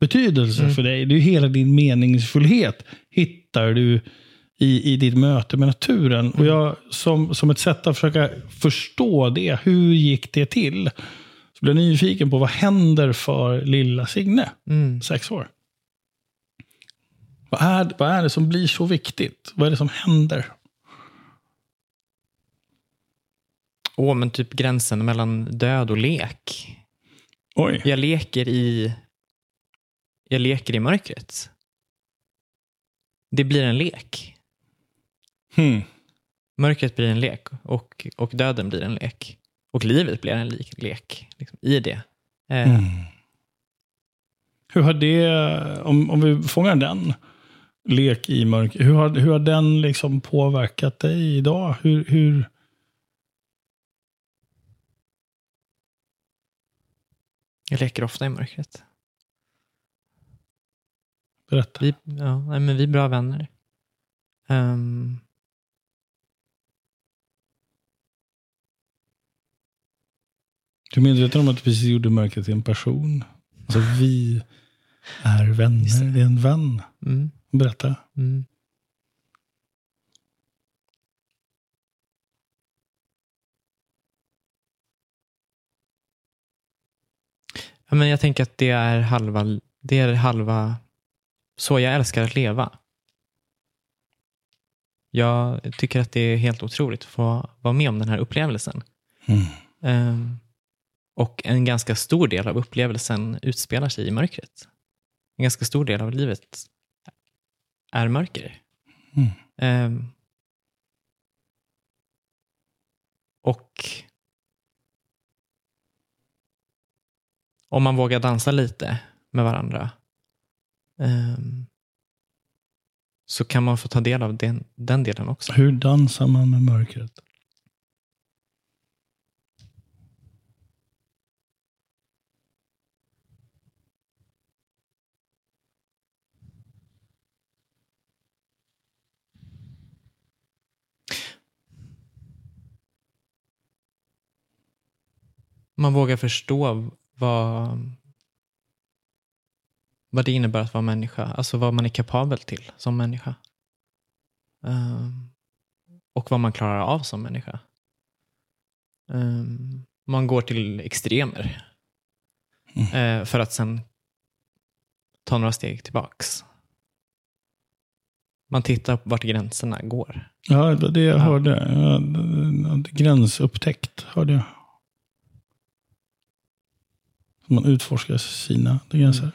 betydelse Mm. för dig. Det är ju hela din meningsfullhet hittar du i, i ditt möte med naturen. Och jag, som, som ett sätt att försöka förstå det, hur gick det till? Så blir jag nyfiken på vad händer för lilla Signe, mm. sex år? Vad är, vad är det som blir så viktigt? Vad är det som händer? Åh, men typ gränsen mellan död och lek. Oj. Jag leker i jag leker i mörkret. Det blir en lek. Hmm. Mörkret blir en lek och, och döden blir en lek. Och livet blir en lik, lek liksom, i det. Eh, Mm. Hur har det, om, om vi fångar den, lek i mörker. Hur har, hur har den liksom påverkat dig idag? Hur, hur... Jag leker ofta i mörkret. Berätta. Vi, ja, nej, men vi är bra vänner. Um... Du är medveten om att du precis gjorde mörkret till en person? Alltså vi är vänner. Det är en vän. mm, Berätta. mm. Ja, men jag tänker att det är halva, det är halva så jag älskar att leva. Jag tycker att det är helt otroligt att få vara med om den här upplevelsen. Mm. Ehm, och en ganska stor del av upplevelsen utspelar sig i mörkret. En ganska stor del av livet är mörker. Mm. Ehm, och om man vågar dansa lite med varandra ehm, så kan man få ta del av den, den delen också. Hur dansar man med mörkret? Man vågar förstå vad, vad det innebär att vara människa. Alltså vad man är kapabel till som människa. Ehm, och vad man klarar av som människa. Ehm, man går till extremer. eh, för att sen ta några steg tillbaks. Man tittar på vart gränserna går. Ja, det var det jag Ja. hörde. Gränsupptäckt hörde jag. Man utforskar sina gränser.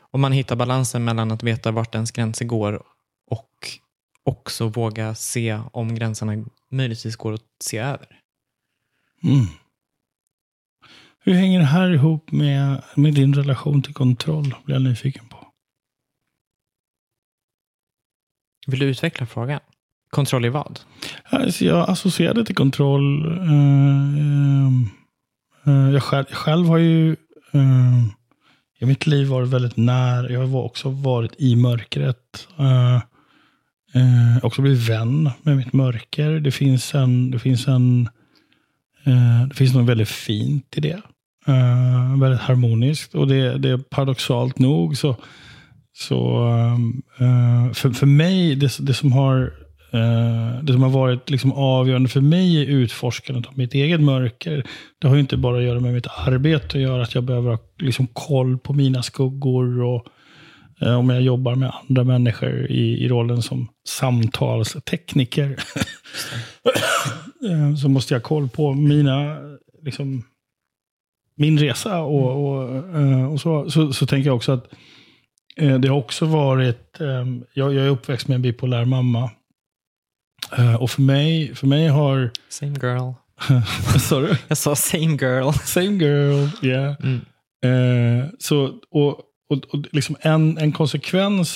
Och man hittar balansen mellan att veta vart ens gränser går och också våga se om gränserna möjligtvis går att se över. Mm. Hur hänger det här ihop med, med din relation till kontroll? Blir jag nyfiken på. Vill du utveckla frågan? Kontroll i vad? Alltså, jag associerade till kontroll. eh, eh, Eh, jag själv, själv har ju uh, i mitt liv varit väldigt nära. Jag har också varit i mörkret. Uh, uh, också blivit vän med mitt mörker. Det finns en, det finns en, det finns något väldigt fint i det. Väldigt harmoniskt. Och det, det är paradoxalt nog så, så för, för mig, det, det som har det som har varit liksom avgörande för mig i utforskandet av mitt eget mörker, det har ju inte bara att göra med mitt arbete att göra, att jag behöver ha liksom koll på mina skuggor och eh, om jag jobbar med andra människor i, i rollen som samtalstekniker. eh, så måste jag ha koll på mina, liksom, min resa och, och, eh, och så, så, så tänker jag också att eh, det har också varit, eh, jag, jag är uppväxt med en bipolär mamma. Eh, och för mig, för mig har... Same girl. Sa du? Jag sa same girl. Same girl, yeah. Mm. Eh, så, och, och, och liksom en, en konsekvens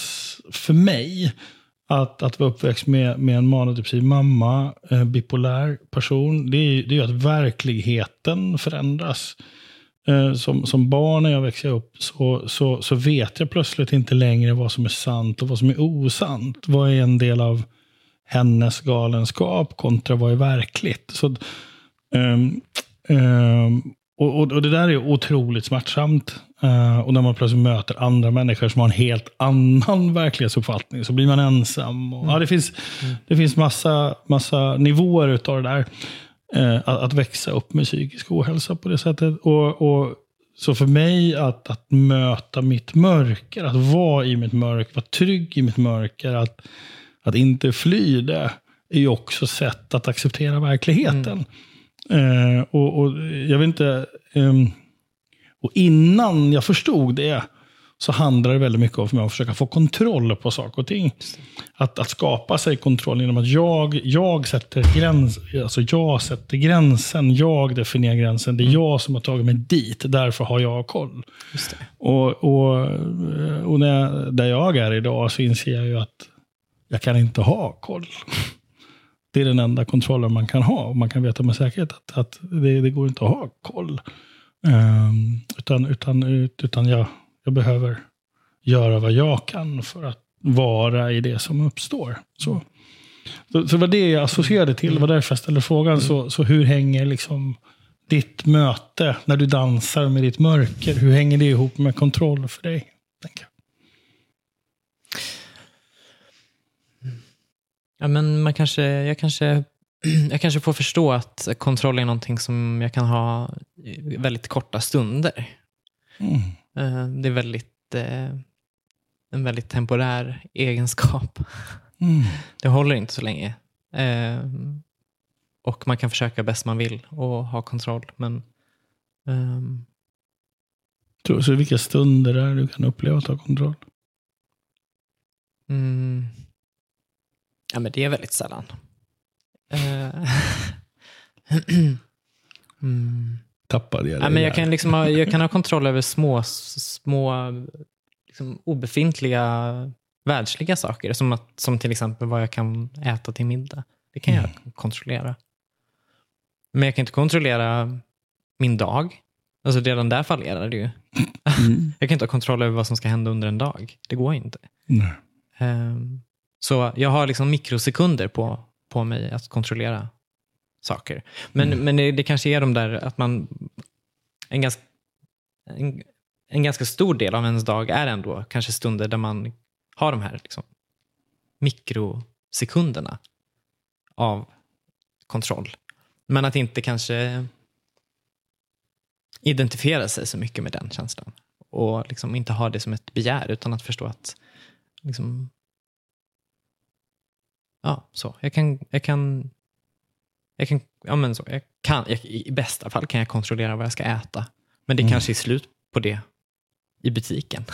för mig att, att vara uppväxt med, med en manodepressiv mamma, eh, bipolär person, det är, det är att verkligheten förändras. Eh, som, som barn när jag växer upp så, så, så vet jag plötsligt inte längre vad som är sant och vad som är osant. Vad är en del av hennes galenskap kontra vad är verkligt. Så, um, um, och, och, och det där är otroligt smärtsamt. Uh, och när man plötsligt möter andra människor som har en helt annan verklighetsuppfattning så blir man ensam. Och, ja, det finns, det finns massa, massa nivåer utav det där. Uh, att, att växa upp med psykisk ohälsa på det sättet. Och, och, så för mig att, att möta mitt mörker, att vara i mitt mörker, vara trygg i mitt mörker, att, att inte fly det, är ju också sätt att acceptera verkligheten. Eh, och, och jag vet inte, ehm, och innan jag förstod det så handlar det väldigt mycket om för mig att försöka få kontroll på saker och ting. Att, att skapa sig kontroll genom att jag, jag, sätter gräns, alltså jag sätter gränsen, jag definierar gränsen. Det är jag som har tagit mig dit, därför har jag koll. Och, och, och när jag, där jag är idag så inser jag ju att jag kan inte ha koll. Det är den enda kontrollen man kan ha. Och man kan veta med säkerhet att, att det, det går inte att ha koll. Um, utan utan, utan jag, jag behöver göra vad jag kan för att vara i det som uppstår. Så, så, så det var det jag associerade till. Det var därför jag ställde frågan. Så, så hur hänger liksom ditt möte när du dansar med ditt mörker? Hur hänger det ihop med kontroll för dig? Tänker jag. Ja, men man kanske, jag, kanske, jag kanske får förstå att kontroll är någonting som jag kan ha i väldigt korta stunder. Mm. Eh, Det är väldigt, eh, en väldigt temporär egenskap. Mm. Det håller inte så länge. Eh, Och man kan försöka bäst man vill och ha kontroll. Men Tror, så vilka stunder är du kan uppleva att ha kontroll? mm, ja, men det är väldigt sällan. Eh, mm. Tappade jag Ja, dig men jag, kan liksom ha, jag kan ha kontroll över små, små liksom obefintliga världsliga saker. Som, att, som till exempel vad jag kan äta till middag. Det kan jag kontrollera. Men jag kan inte kontrollera min dag. Alltså redan där fallerar det ju. Mm. Jag kan inte ha kontroll över vad som ska hända under en dag. Det går inte. Nej. Så jag har liksom mikrosekunder på, på mig att kontrollera saker. Men, men det, det kanske är de där att man... En ganska, en, en ganska stor del av ens dag är ändå kanske stunder där man har de här liksom, mikrosekunderna av kontroll. Men att inte kanske identifiera sig så mycket med den känslan. Och liksom inte ha det som ett begär utan att förstå att liksom, ja, så. Jag kan, jag kan, jag kan, ja men så, jag kan, jag, i bästa fall kan jag kontrollera vad jag ska äta. Men det Mm. kanske är slut på det i butiken.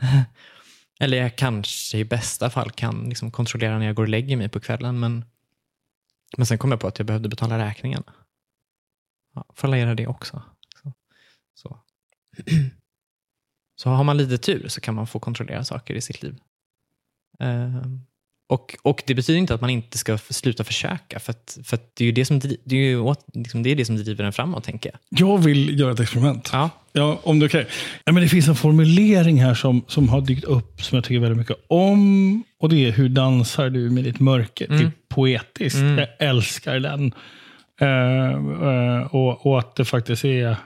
Eller jag kanske i bästa fall kan liksom kontrollera när jag går och lägger mig på kvällen. Men, men sen kom jag på att jag behövde betala räkningarna. Ja, får jag göra det också. Så. Så. så har man lite tur så kan man få kontrollera saker i sitt liv. Ehm, och, och det betyder inte att man inte ska sluta försöka. För, att, för att det är ju det som, det är ju liksom det, är det som driver en framåt, tänker jag. Jag vill göra ett experiment. Ja. Ja, om det är okej. Ja, men det finns en formulering här som, som har dykt upp som jag tycker väldigt mycket om. Och det är hur dansar du med ditt mörker? Det är poetiskt. Mm. Jag älskar den. Eh, eh, och, och att det faktiskt är...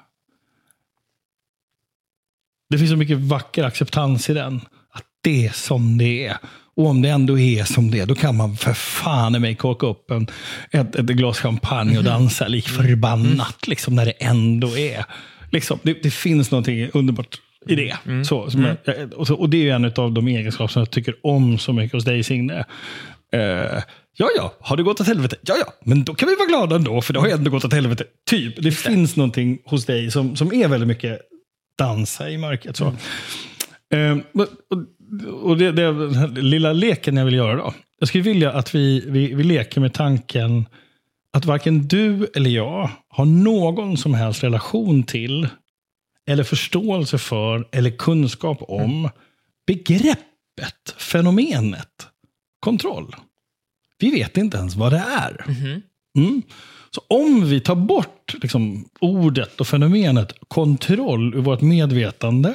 Det finns så mycket vacker acceptans i den. Att det är som det är. Och om det ändå är som det är, då kan man för fan i mig korka upp en, ett, ett glas champagne och dansa lik förbannat. Liksom, när det ändå är. Liksom, det, det finns någonting underbart i det. Så, som jag, jag- och, så, och det är en av de egenskaper som jag tycker om så mycket hos dig Signe. Eh, ja, ja, har det gått åt helvete? Ja, ja, men då kan vi vara glada ändå, för det har ju ändå gått åt helvete. Typ. Det finns någonting hos dig som, som är väldigt mycket dansa i mörkret. Så. Eh, och det, det, den lilla leken jag vill göra då. Jag skulle vilja att vi, vi, vi leker med tanken att varken du eller jag har någon som helst relation till, eller förståelse för, eller kunskap om begreppet, fenomenet, kontroll. Vi vet inte ens vad det är. Mm. Så om vi tar bort liksom, ordet och fenomenet kontroll ur vårt medvetande,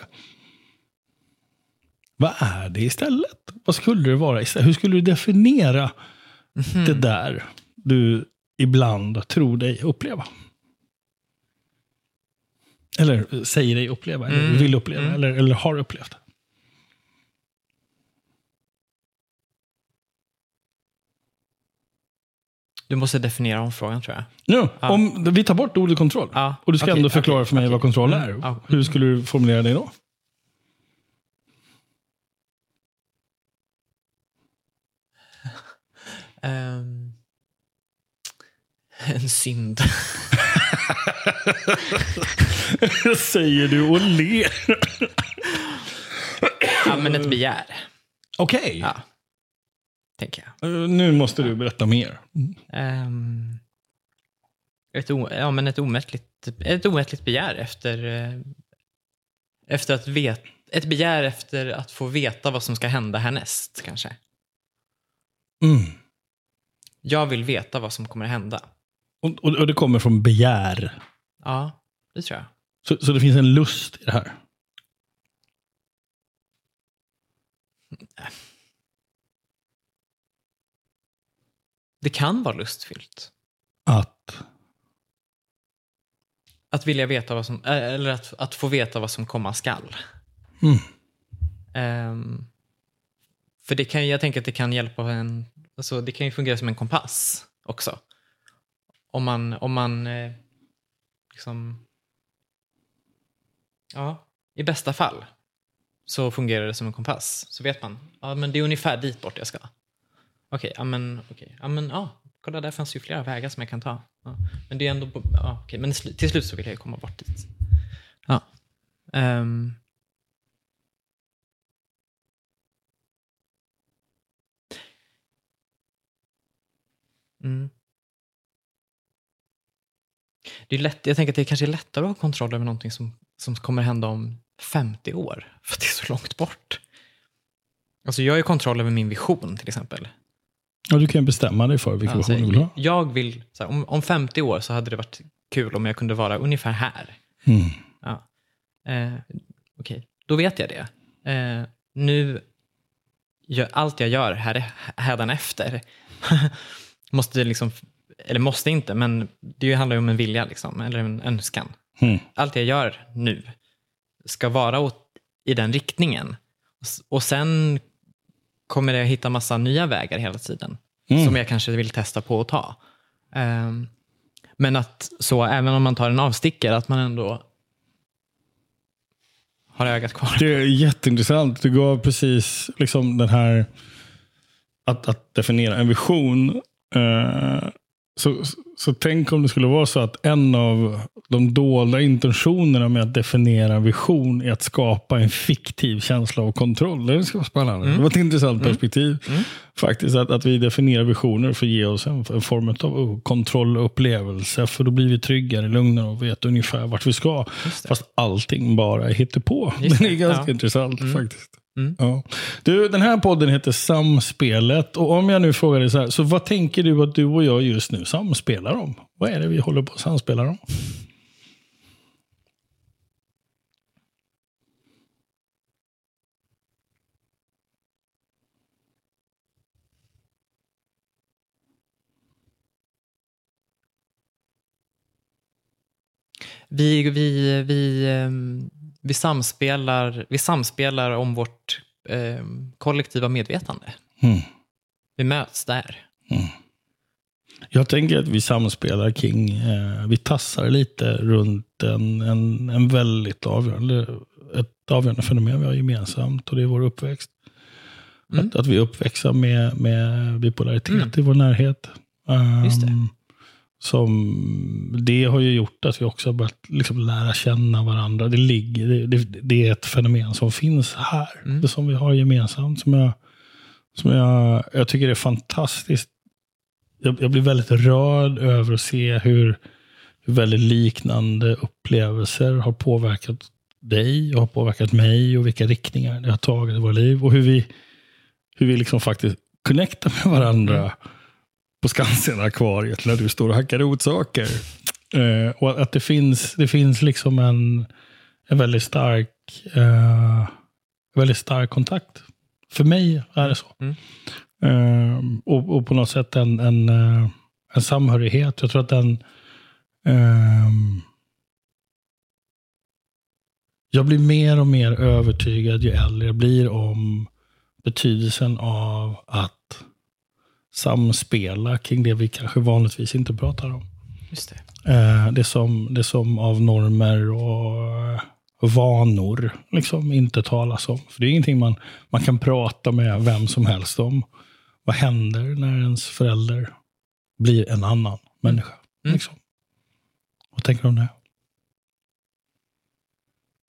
vad är det istället? Vad skulle det vara istället? Hur skulle du definiera det där du ibland tror dig uppleva? Eller säger dig uppleva, eller Mm. vill uppleva, Mm. eller, eller har upplevt. Du måste definiera om frågan tror jag. Nu, om vi tar bort ordet kontroll, Ja, och du ska okej, ändå förklara för mig okej. vad kontroll är. Mm, ja. Hur skulle du formulera det då? Ehm, en synd. Säger du och ler. ja, men ett begär. Okej, Ja. Tänker jag. Eh, nu måste du berätta mer. Ehm, ett, o, ja, men ett, omättligt, ett omättligt begär efter, eh, efter att veta ett begär efter att få veta vad som ska hända härnäst, kanske. Mm. Jag vill veta vad som kommer hända. Och, och, och det kommer från begär. Ja, det tror jag. Så, så det finns en lust i det här. Det kan vara lustfyllt. Att... Att vilja veta vad som, äh, eller att, att få veta vad som komma skall. Mm. Ehm, för det kan, jag tänker att det kan hjälpa en, alltså det kan ju fungera som en kompass också. Om man, om man eh, liksom, ja, i bästa fall så fungerar det som en kompass. Så vet man, ja men det är ungefär dit bort jag ska. Okej, ja men, okej, ja men, ja, kolla där fanns ju flera vägar som jag kan ta. Ja, men det är ändå, ja, okej, men till slut så vill jag ju komma bort dit. Ja. Um, Mm. Det är lätt, jag tänker att det kanske är lättare att ha kontroll över någonting som, som kommer hända om 50 år. För det är så långt bort. Alltså jag har ju kontroll över min vision till exempel. Ja, du kan bestämma dig för vilken Alltså, version du vill ha. jag vill, här, om, om 50 år så hade det varit kul om jag kunde vara ungefär här. Mm. Ja. Eh, Okej, då vet jag det. Eh, nu, gör, allt jag gör här, hädanefter måste liksom, eller måste inte, men det handlar ju om en vilja liksom, eller en önskan. Mm. Allt jag gör nu ska vara åt, i den riktningen. Och sen kommer jag hitta massa nya vägar hela tiden Mm. som jag kanske vill testa på att ta. Ehm, men att så, även om man tar en avstickare, att man ändå har ögat kvar. Det är jätteintressant. Du gav precis liksom den här att, att definiera en vision. Eh, så, så tänk om det skulle vara så att en av de dolda intentionerna med att definiera en vision är att skapa en fiktiv känsla av kontroll. Det ska vara spännande. Det var ett intressant perspektiv. Faktiskt att, att vi definierar visioner för att ge oss en, en form av kontrollupplevelse. För då blir vi tryggare, lugnare och vet ungefär vart vi ska. Det. Fast allting bara är hittepå. Just Den är det, ganska ja. intressant faktiskt. Mm. Ja. Du, den här podden heter Samspelet. Och om jag nu frågar dig så här, så vad tänker du att du och jag just nu samspelar om? Vad är det vi håller på att samspela om? Vi, vi, vi, ehm, vi, samspelar, vi samspelar om vårt ehm, kollektiva medvetande. Mm. Vi möts där. Jag tänker att vi samspelar kring, eh, vi tassar lite runt en, en, en väldigt avgörande, ett avgörande fenomen vi har gemensamt och det är vår uppväxt. Mm. Att, att vi är uppväxta med, med bipolaritet i vår närhet. Um, Just det. Som, det har ju gjort att vi också har börjat liksom lära känna varandra. Det, ligger, det, det, det är ett fenomen som finns här. Mm. Det som vi har gemensamt. Som jag, som jag, jag tycker det är fantastiskt. Jag, jag blir väldigt rörd över att se hur, hur väldigt liknande upplevelser har påverkat dig och har påverkat mig och vilka riktningar det har tagit i våra liv. Och hur vi, hur vi liksom faktiskt connectar med varandra på Skansen-akvariet när du står och hackar rotsaker. Eh, och att det finns, det finns liksom en, en väldigt stark eh, väldigt stark kontakt. För mig är det så. Mm. Eh, och, och på något sätt en, en, eh, en samhörighet. Jag tror att den ehm, jag blir mer och mer övertygad ju äldre jag blir om betydelsen av att samspela kring det vi kanske vanligtvis inte pratar om. Just det. Eh, det, som, det som av normer och vanor liksom inte talas om. För det är ingenting man, man kan prata med vem som helst om. Vad händer när ens förälder blir en annan människa? Mm. Liksom. Vad tänker du om det?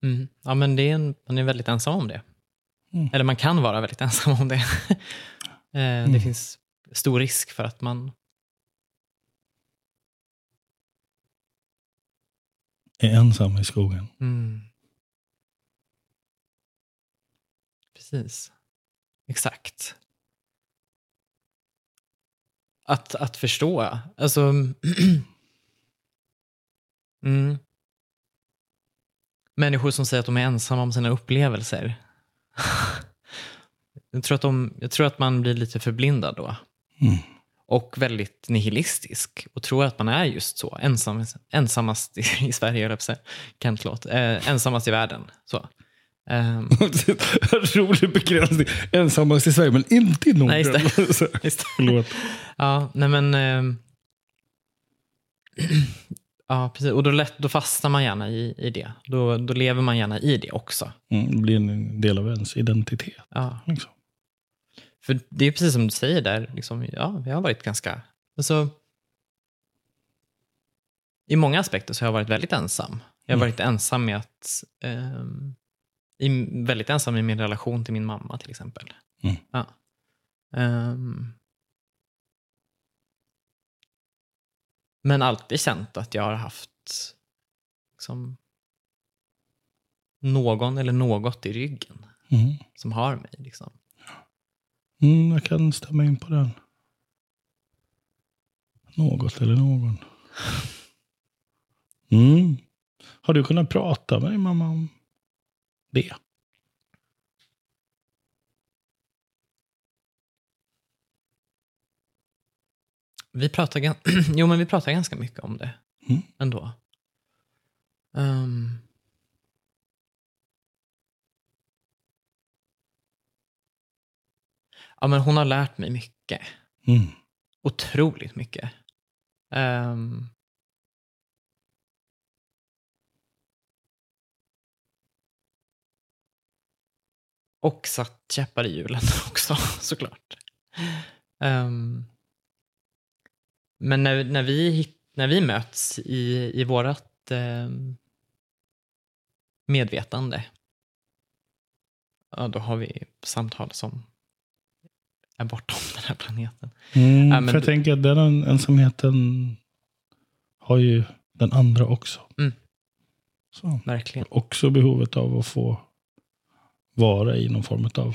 Mm. Ja, men det är en, man är väldigt ensam om det. Mm. Eller man kan vara väldigt ensam om det. eh, Det finns stor risk för att man... Är ensam i skogen. Mm. Precis. Exakt. Att, att förstå. Alltså... mm. människor som säger att de är ensamma om sina upplevelser. jag, tror att de, jag tror att man blir lite förblindad då. Mm. Och väldigt nihilistisk. Och tror att man är just så. Ensam, ensammast i, i Sverige, jag på att säga. Kent Låt. Eh, ensammast i världen. Så. Ehm, Rolig begränsning. Ensammast i Sverige, men inte i Norden. Nej, just just det. Förlåt. Ja, nej men... ehm, ja, precis. Och då, lätt, då fastnar man gärna i, i det. Då, då lever man gärna i det också. Mm, det blir en del av ens identitet. Ja. Liksom. För det är precis som du säger där. Liksom, ja, vi har varit ganska... Alltså, I många aspekter så har jag varit väldigt ensam. Jag har Mm. varit ensam med att... ehm, i, väldigt ensam i min relation till min mamma till exempel. Mm. Ja. Ehm, men alltid känt att jag har haft liksom, någon eller något i ryggen Mm. som har mig. Liksom. Mm, jag kan stämma in på den. Något eller någon. Mm. Har du kunnat prata med din mamma om det? Vi pratar, jo, men vi pratar ganska mycket om det Mm. ändå. Ehm. Ja, men hon har lärt mig mycket. Mm. Otroligt mycket. Ehm. och satt käppar i hjulen också, såklart. Ehm. Men när, när, vi, när vi möts i, i vårt eh, medvetande, ja, då har vi samtal som är bortom den här planeten. Mm, Ja, men för jag du- tänker att den en- ensamheten har ju den andra också. Mm. Så. Verkligen. Också behovet av att få vara i någon form av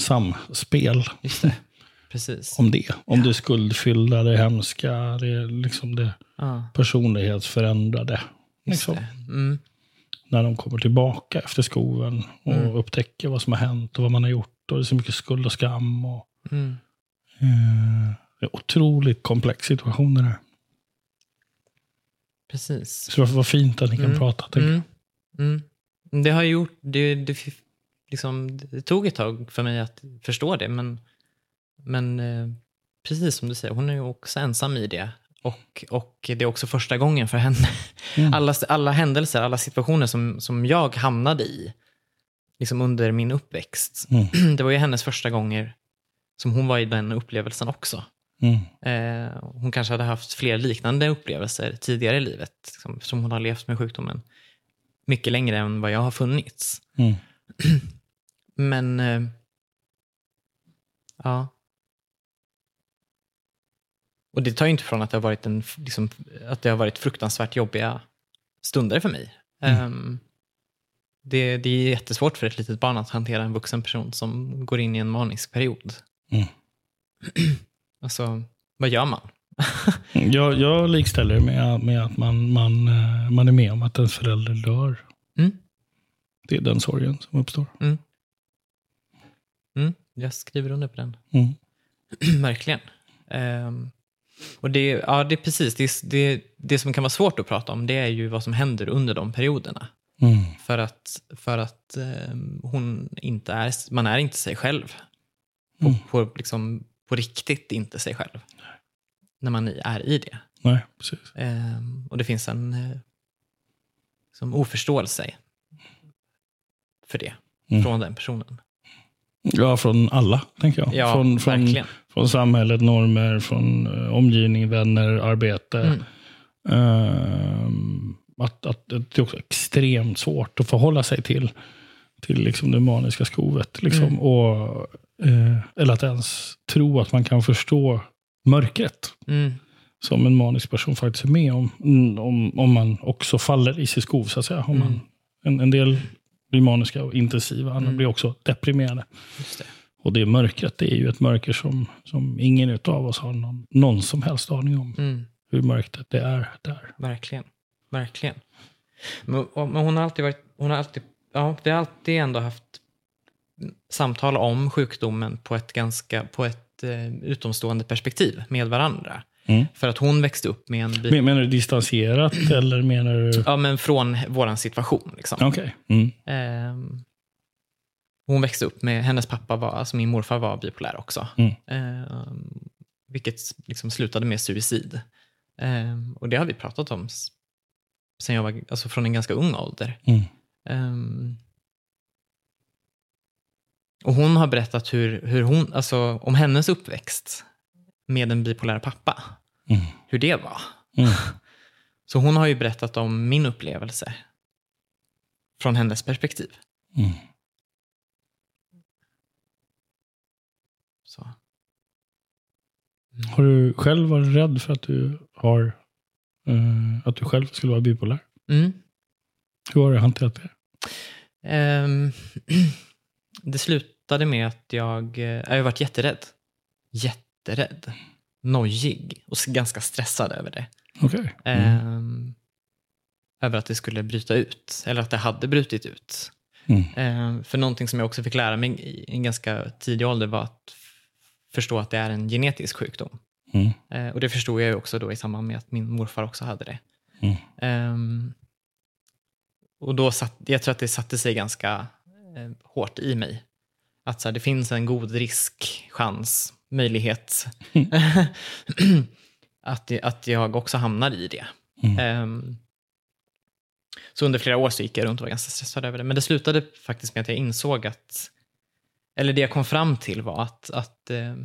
samspel Just det. Precis. om det. Om det skuldfyllda, det hemska, det, liksom det Ja, personlighetsförändrade. Liksom, det. Mm, när de kommer tillbaka efter skoven och Mm. upptäcker vad som har hänt och vad man har gjort. Och det är så mycket skuld och skam. Och, mm. eh, det är otroligt komplex situation det där. Precis. Så det var fint att ni kan Mm. prata. Mm. Mm. Det har gjort, det, det, liksom, det tog ett tag för mig att förstå det, men, men eh, precis som du säger, hon är ju också ensam i det. Och, och det är också första gången för henne. Mm. Alla, alla händelser, alla situationer som, som jag hamnade i liksom under min uppväxt, Mm. det var ju hennes första gånger som hon var i den upplevelsen också. Mm. Eh, hon kanske hade haft fler liknande upplevelser tidigare i livet, liksom, som hon har levt med sjukdomen mycket längre än vad jag har funnits. Mm. Men, eh, ja. Och det tar ju inte från att det har varit, en, liksom, att det har varit fruktansvärt jobbiga stunder för mig. Mm. Det, det är jättesvårt för ett litet barn att hantera en vuxen person som går in i en manisk period. Mm. Alltså, vad gör man? Jag, jag likställer det med, med att man, man, eh, man är med om att ens förälder dör. Mm. Det är den sorgen som uppstår. Mm, jag skriver under på den. Mm. Verkligen. Ehm, och det, ja, det är precis, det, det, det som kan vara svårt att prata om det är ju vad som händer under de perioderna. Mm. För att, för att ehm, hon inte är, man är inte sig själv. På, Mm. på, liksom, på riktigt inte sig själv. När man är i det. Nej, precis. Ehm, och det finns en eh, som oförståelse för det. Mm. Från den personen. Ja, från alla, tänker jag. Ja, från, från, verkligen. från samhället, normer, från eh, omgivning, vänner, arbete. Mm. Ehm, att, att det är också extremt svårt att förhålla sig till, till liksom det maniska skovet. Liksom, Mm. och, eh, eller att ens tro att man kan förstå mörkret Mm. som en manisk person faktiskt är med om. Mm, Om, om man också faller i sitt skov, så att säga. Om Mm. man, en, en del blir maniska och intensiva, andra Mm. blir också deprimerade. Det. Och det mörkret, det är ju ett mörker som, som ingen av oss har någon, någon som helst aning om. Mm. Hur mörkt det är där. Verkligen. Verkligen. Men, och- men hon har alltid varit, hon har alltid, ja, vi har alltid ändå haft samtal om sjukdomen på ett ganska, på ett eh, utomstående perspektiv med varandra. Mm. För att hon växte upp med en Men- Menar du distanserat eller menar du... Ja, men från våran situation. Liksom. Okej. Mm. Ehm, hon växte upp med, hennes pappa var, alltså min morfar var bipolär också. Mm. Ehm, vilket liksom slutade med suicid. Ehm, och det har vi pratat om sen jag var, alltså från en ganska ung ålder. Mm. Ehm, och hon har berättat hur, hur hon, alltså om hennes uppväxt med en bipolär pappa. Mm. Hur det var. Mm. Så hon har ju berättat om min upplevelse från hennes perspektiv. Mm. Så. Har du själv varit rädd för att du har eh, att du själv skulle vara bipolär? Mm. Hur har du hanterat det? Ehm, det slutade med att jag, eh, jag har varit jätterädd. Jätterädd. Nojig och ganska stressad över det. Okej. Mm. Ehm, över att det skulle bryta ut, eller att det hade brutit ut. Mm. Ehm, för någonting som jag också fick lära mig i en ganska tidig ålder var att förstå att det är en genetisk sjukdom. Mm. Eh, och det förstod jag ju också då i samband med att min morfar också hade det. Mm. Ehm, och då satt, jag tror att det satte sig ganska eh, hårt i mig. Att så här, det finns en god risk, chans, möjlighet att, att jag också hamnar i det. Mm. Ehm, så under flera år så gick jag runt och var ganska stressad över det. Men det slutade faktiskt med att jag insåg att, eller det jag kom fram till var att, att eh, eh,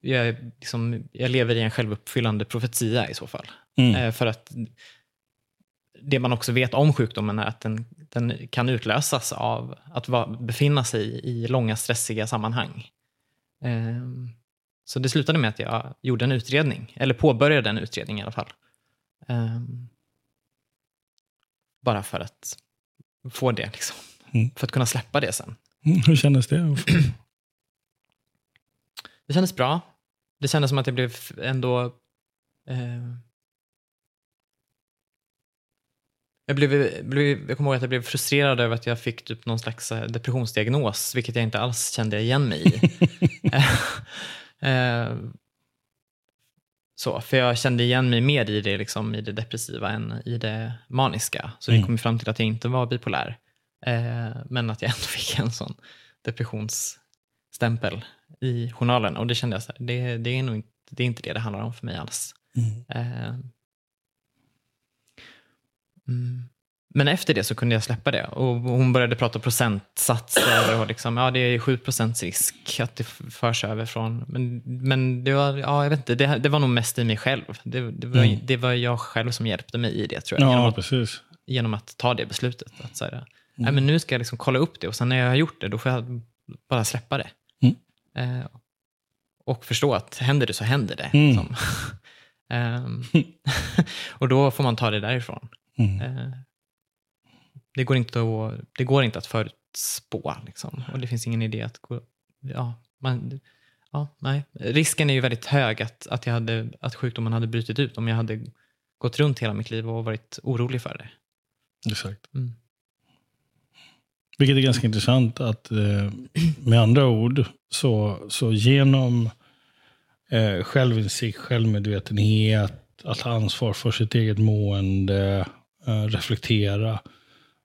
jag, är liksom, jag lever i en självuppfyllande profetia i så fall. Mm. Eh, för att det man också vet om sjukdomen är att den, den kan utlösas av att va, befinna sig i långa stressiga sammanhang. Ehm, så det slutade med att jag gjorde en utredning, eller påbörjade en utredning i alla fall. Ehm, bara för att få det, liksom. Mm. för att kunna släppa det sen. Mm. Hur kändes det? Det kändes bra. Det kändes som att jag blev ändå... Eh, jag, blev, blev, jag kommer ihåg att jag blev frustrerad över att jag fick typ någon slags eh, depressionsdiagnos, vilket jag inte alls kände igen mig i. eh, så, för jag kände igen mig mer i det, liksom, i det depressiva än i det maniska. Så vi Mm. kom ju fram till att jag inte var bipolär. Eh, men att jag ändå fick en sån depressionsstämpel i journalen. Och det kände jag så här, det, det, är nog inte, det är inte det det handlar om för mig alls. Mm. Eh, mm. Men efter det så kunde jag släppa det. Och hon började prata procentsatser och liksom, ja det är 7% risk att det förs över från. Men, men det var, ja jag vet inte, det, det var nog mest i mig själv. Det, det, var, Mm. det var jag själv som hjälpte mig i det tror jag. Genom Ja, att, precis. genom att ta det beslutet. Att så här, Nej, men nu ska jag liksom kolla upp det och sen när jag har gjort det då får jag bara släppa det. Eh, och förstå att händer det så händer det. Mm. Liksom. Ehm, och då får man ta det därifrån. Mm. Eh, det, går inte att, det går inte att förutspå. Liksom. Och det finns ingen idé att gå... Ja, man, ja, nej. Risken är ju väldigt hög att, att, jag hade, att sjukdomen hade brutit ut om jag hade gått runt hela mitt liv och varit orolig för det. Exakt. Mm. Vilket är ganska intressant att eh, med andra ord så, så genom eh, självinsikt, självmedvetenhet, att ta ansvar för sitt eget mående, eh, reflektera.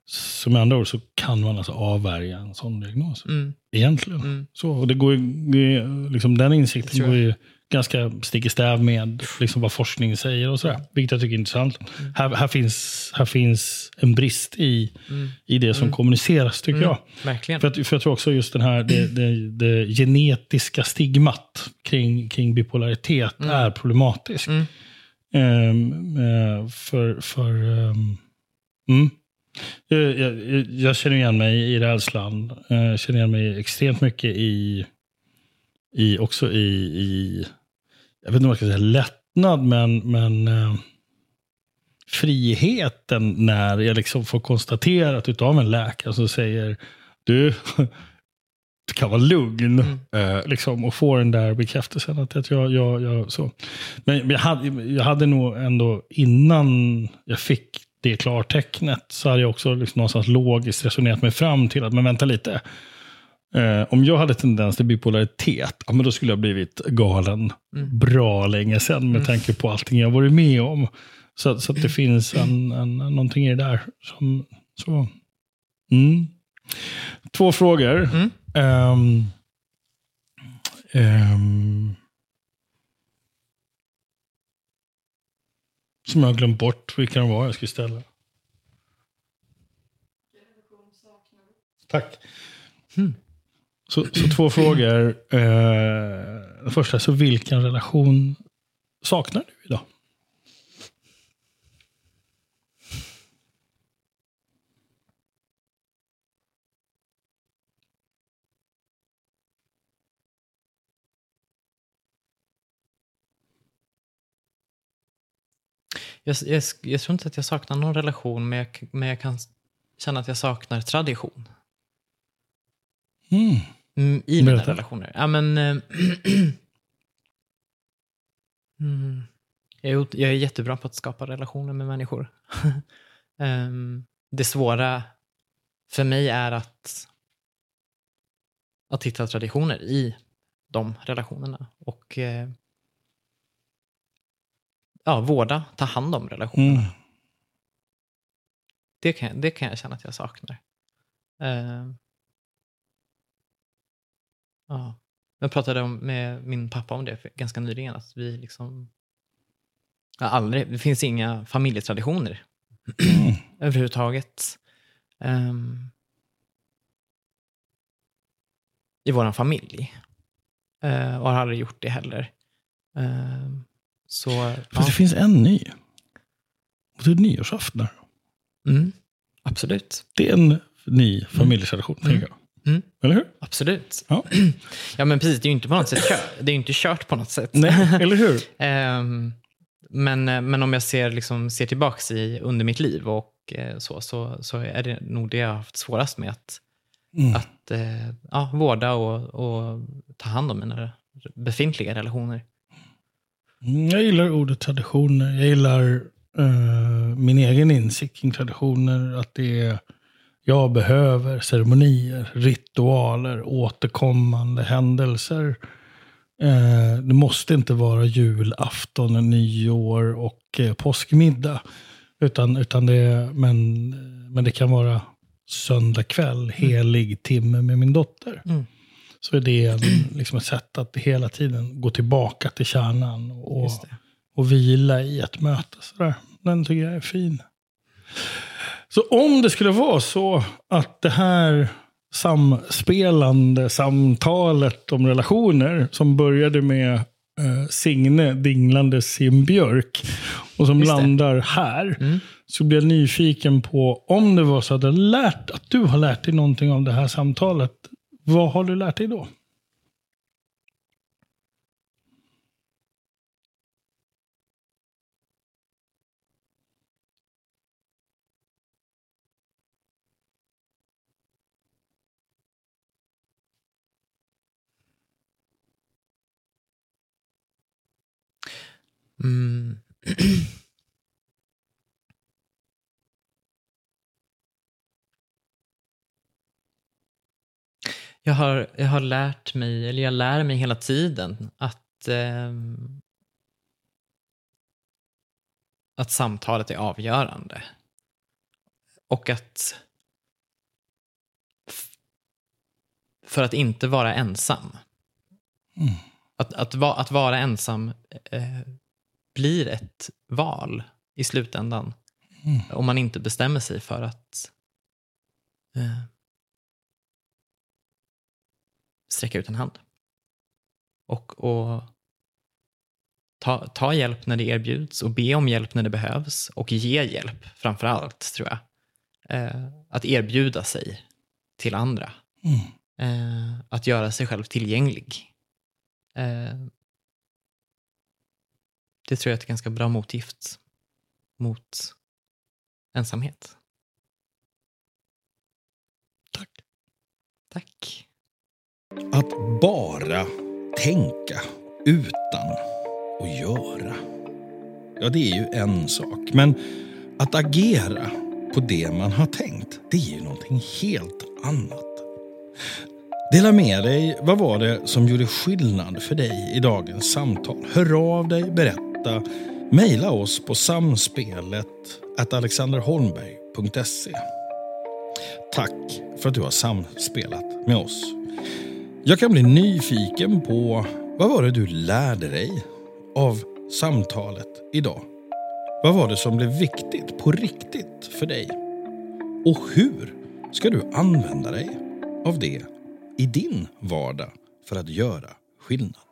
Så med andra ord så kan man alltså avvärja en sån diagnos. Mm, Egentligen. mm, Så, och det går ju, liksom den insikten går ju ganska stick i stäv med liksom vad forskningen säger och sådär. Vilket jag tycker är intressant. Här, här, finns, här finns en brist i, mm, i det som Mm. kommuniceras tycker mm. jag. Verkligen. För, att, för jag tror också just den här, det, det, det genetiska stigmat kring, kring bipolaritet Mm. är problematiskt. Mm. Ehm, eh, för för mm. jag, jag, jag känner igen mig i rädslan. Eh, Jag känner igen mig extremt mycket i, i också i, i, jag vet inte om jag ska säga lättnad, men, men eh, friheten när jag liksom får konstaterat utav en läkare som säger du, du kan vara lugn. Mm. Eh, liksom, och få den där bekräftelsen. Att, att jag, jag, jag, så. Men jag hade, jag hade nog ändå innan jag fick det klartecknet så hade jag också liksom någonstans logiskt resonerat mig fram till att, men vänta lite. Eh, om jag hade tendens till bipolaritet, ja, men då skulle jag blivit galen Mm. bra länge sedan med tanke på allting jag varit med om. Så, så att det finns en, en, någonting i det där. Som, så. Mm. Två frågor. Mm. Ehm, ehm, som jag har glömt bort vilka de var jag skulle ställa. Tack. Mm. Så, så två frågor. Eh, den första, så vilken relation saknar du idag? Jag, jag, jag tror inte att jag saknar någon relation, men jag, men jag kan känna att jag saknar tradition. Mm. Mm, I mina relationer. Ja, men, eh, mm, jag, är, jättebra på att skapa relationer med människor. Ehm, det svåra för mig är att, att hitta traditioner i de relationerna. Och eh, ja, vårda, ta hand om relationerna. Mm. Det, kan, det kan jag känna att jag saknar. Eh, ja. Jag pratade om, med min pappa om det ganska nyligen. Att vi liksom, aldrig, det finns inga familjetraditioner överhuvudtaget. ehm, I vår familj. Eh, och har aldrig gjort det heller. Ehm, så, Fast ja. det finns en ny. Och det är nyårsafton. Mm, absolut. Det är en ny familjetradition, tänker jag. Mm. Eller hur? Absolut. Ja. Ja, men precis. Det är ju inte på något sätt kört. Det är inte kört på något sätt. Nej, eller hur? Ehm, men, men om jag ser, liksom, ser tillbaks i, under mitt liv och eh, så, så, så är det nog det jag har haft svårast med att, Mm. att eh, ja, vårda och, och ta hand om mina befintliga relationer. Mm, Jag gillar ordet traditioner. Jag gillar eh, min egen insikt kring traditioner. Att det är, jag behöver ceremonier, ritualer, återkommande händelser. Eh, det måste inte vara julafton, nyår och eh, påskmiddag. Utan, utan det, men, men det kan vara söndag kväll, helig timme med min dotter. Mm. Så är det en, liksom ett sätt att hela tiden gå tillbaka till kärnan och, och vila i ett möte. Sådär. Den tycker jag är fin. Så om det skulle vara så att det här samspelande samtalet om relationer som började med eh, Signe dinglandes i en björk och som landar här. Mm. Så blir jag nyfiken på om det var så att, lärt, att du har lärt dig någonting av det här samtalet. Vad har du lärt dig då? Mm. Jag har, jag har lärt mig, eller jag lär mig hela tiden att, ehm, att samtalet är avgörande. Och att för att inte vara ensam. Mm. Att, att, va, att vara ensam eh, blir ett val i slutändan. Mm. Om man inte bestämmer sig för att eh, sträcka ut en hand. Och, och ta, ta hjälp när det erbjuds och be om hjälp när det behövs. Och ge hjälp framför allt, tror jag. Eh, att erbjuda sig till andra. Mm. Eh, att göra sig själv tillgänglig. Eh, det tror jag är ett ganska bra motgift mot ensamhet. Tack. Tack. Att bara tänka utan att göra. Ja, det är ju en sak. Men Att agera på det man har tänkt, det är ju någonting helt annat. Dela med dig. Vad var det som gjorde skillnad för dig i dagens samtal? Hör av dig, berätta mejla oss på samspelet alexanderholmberg.se. Tack för att du har samspelat med oss. Jag kan bli nyfiken på vad var det du lärde dig av samtalet idag? Vad var det som blev viktigt på riktigt för dig? Och hur ska du använda dig av det i din vardag för att göra skillnad?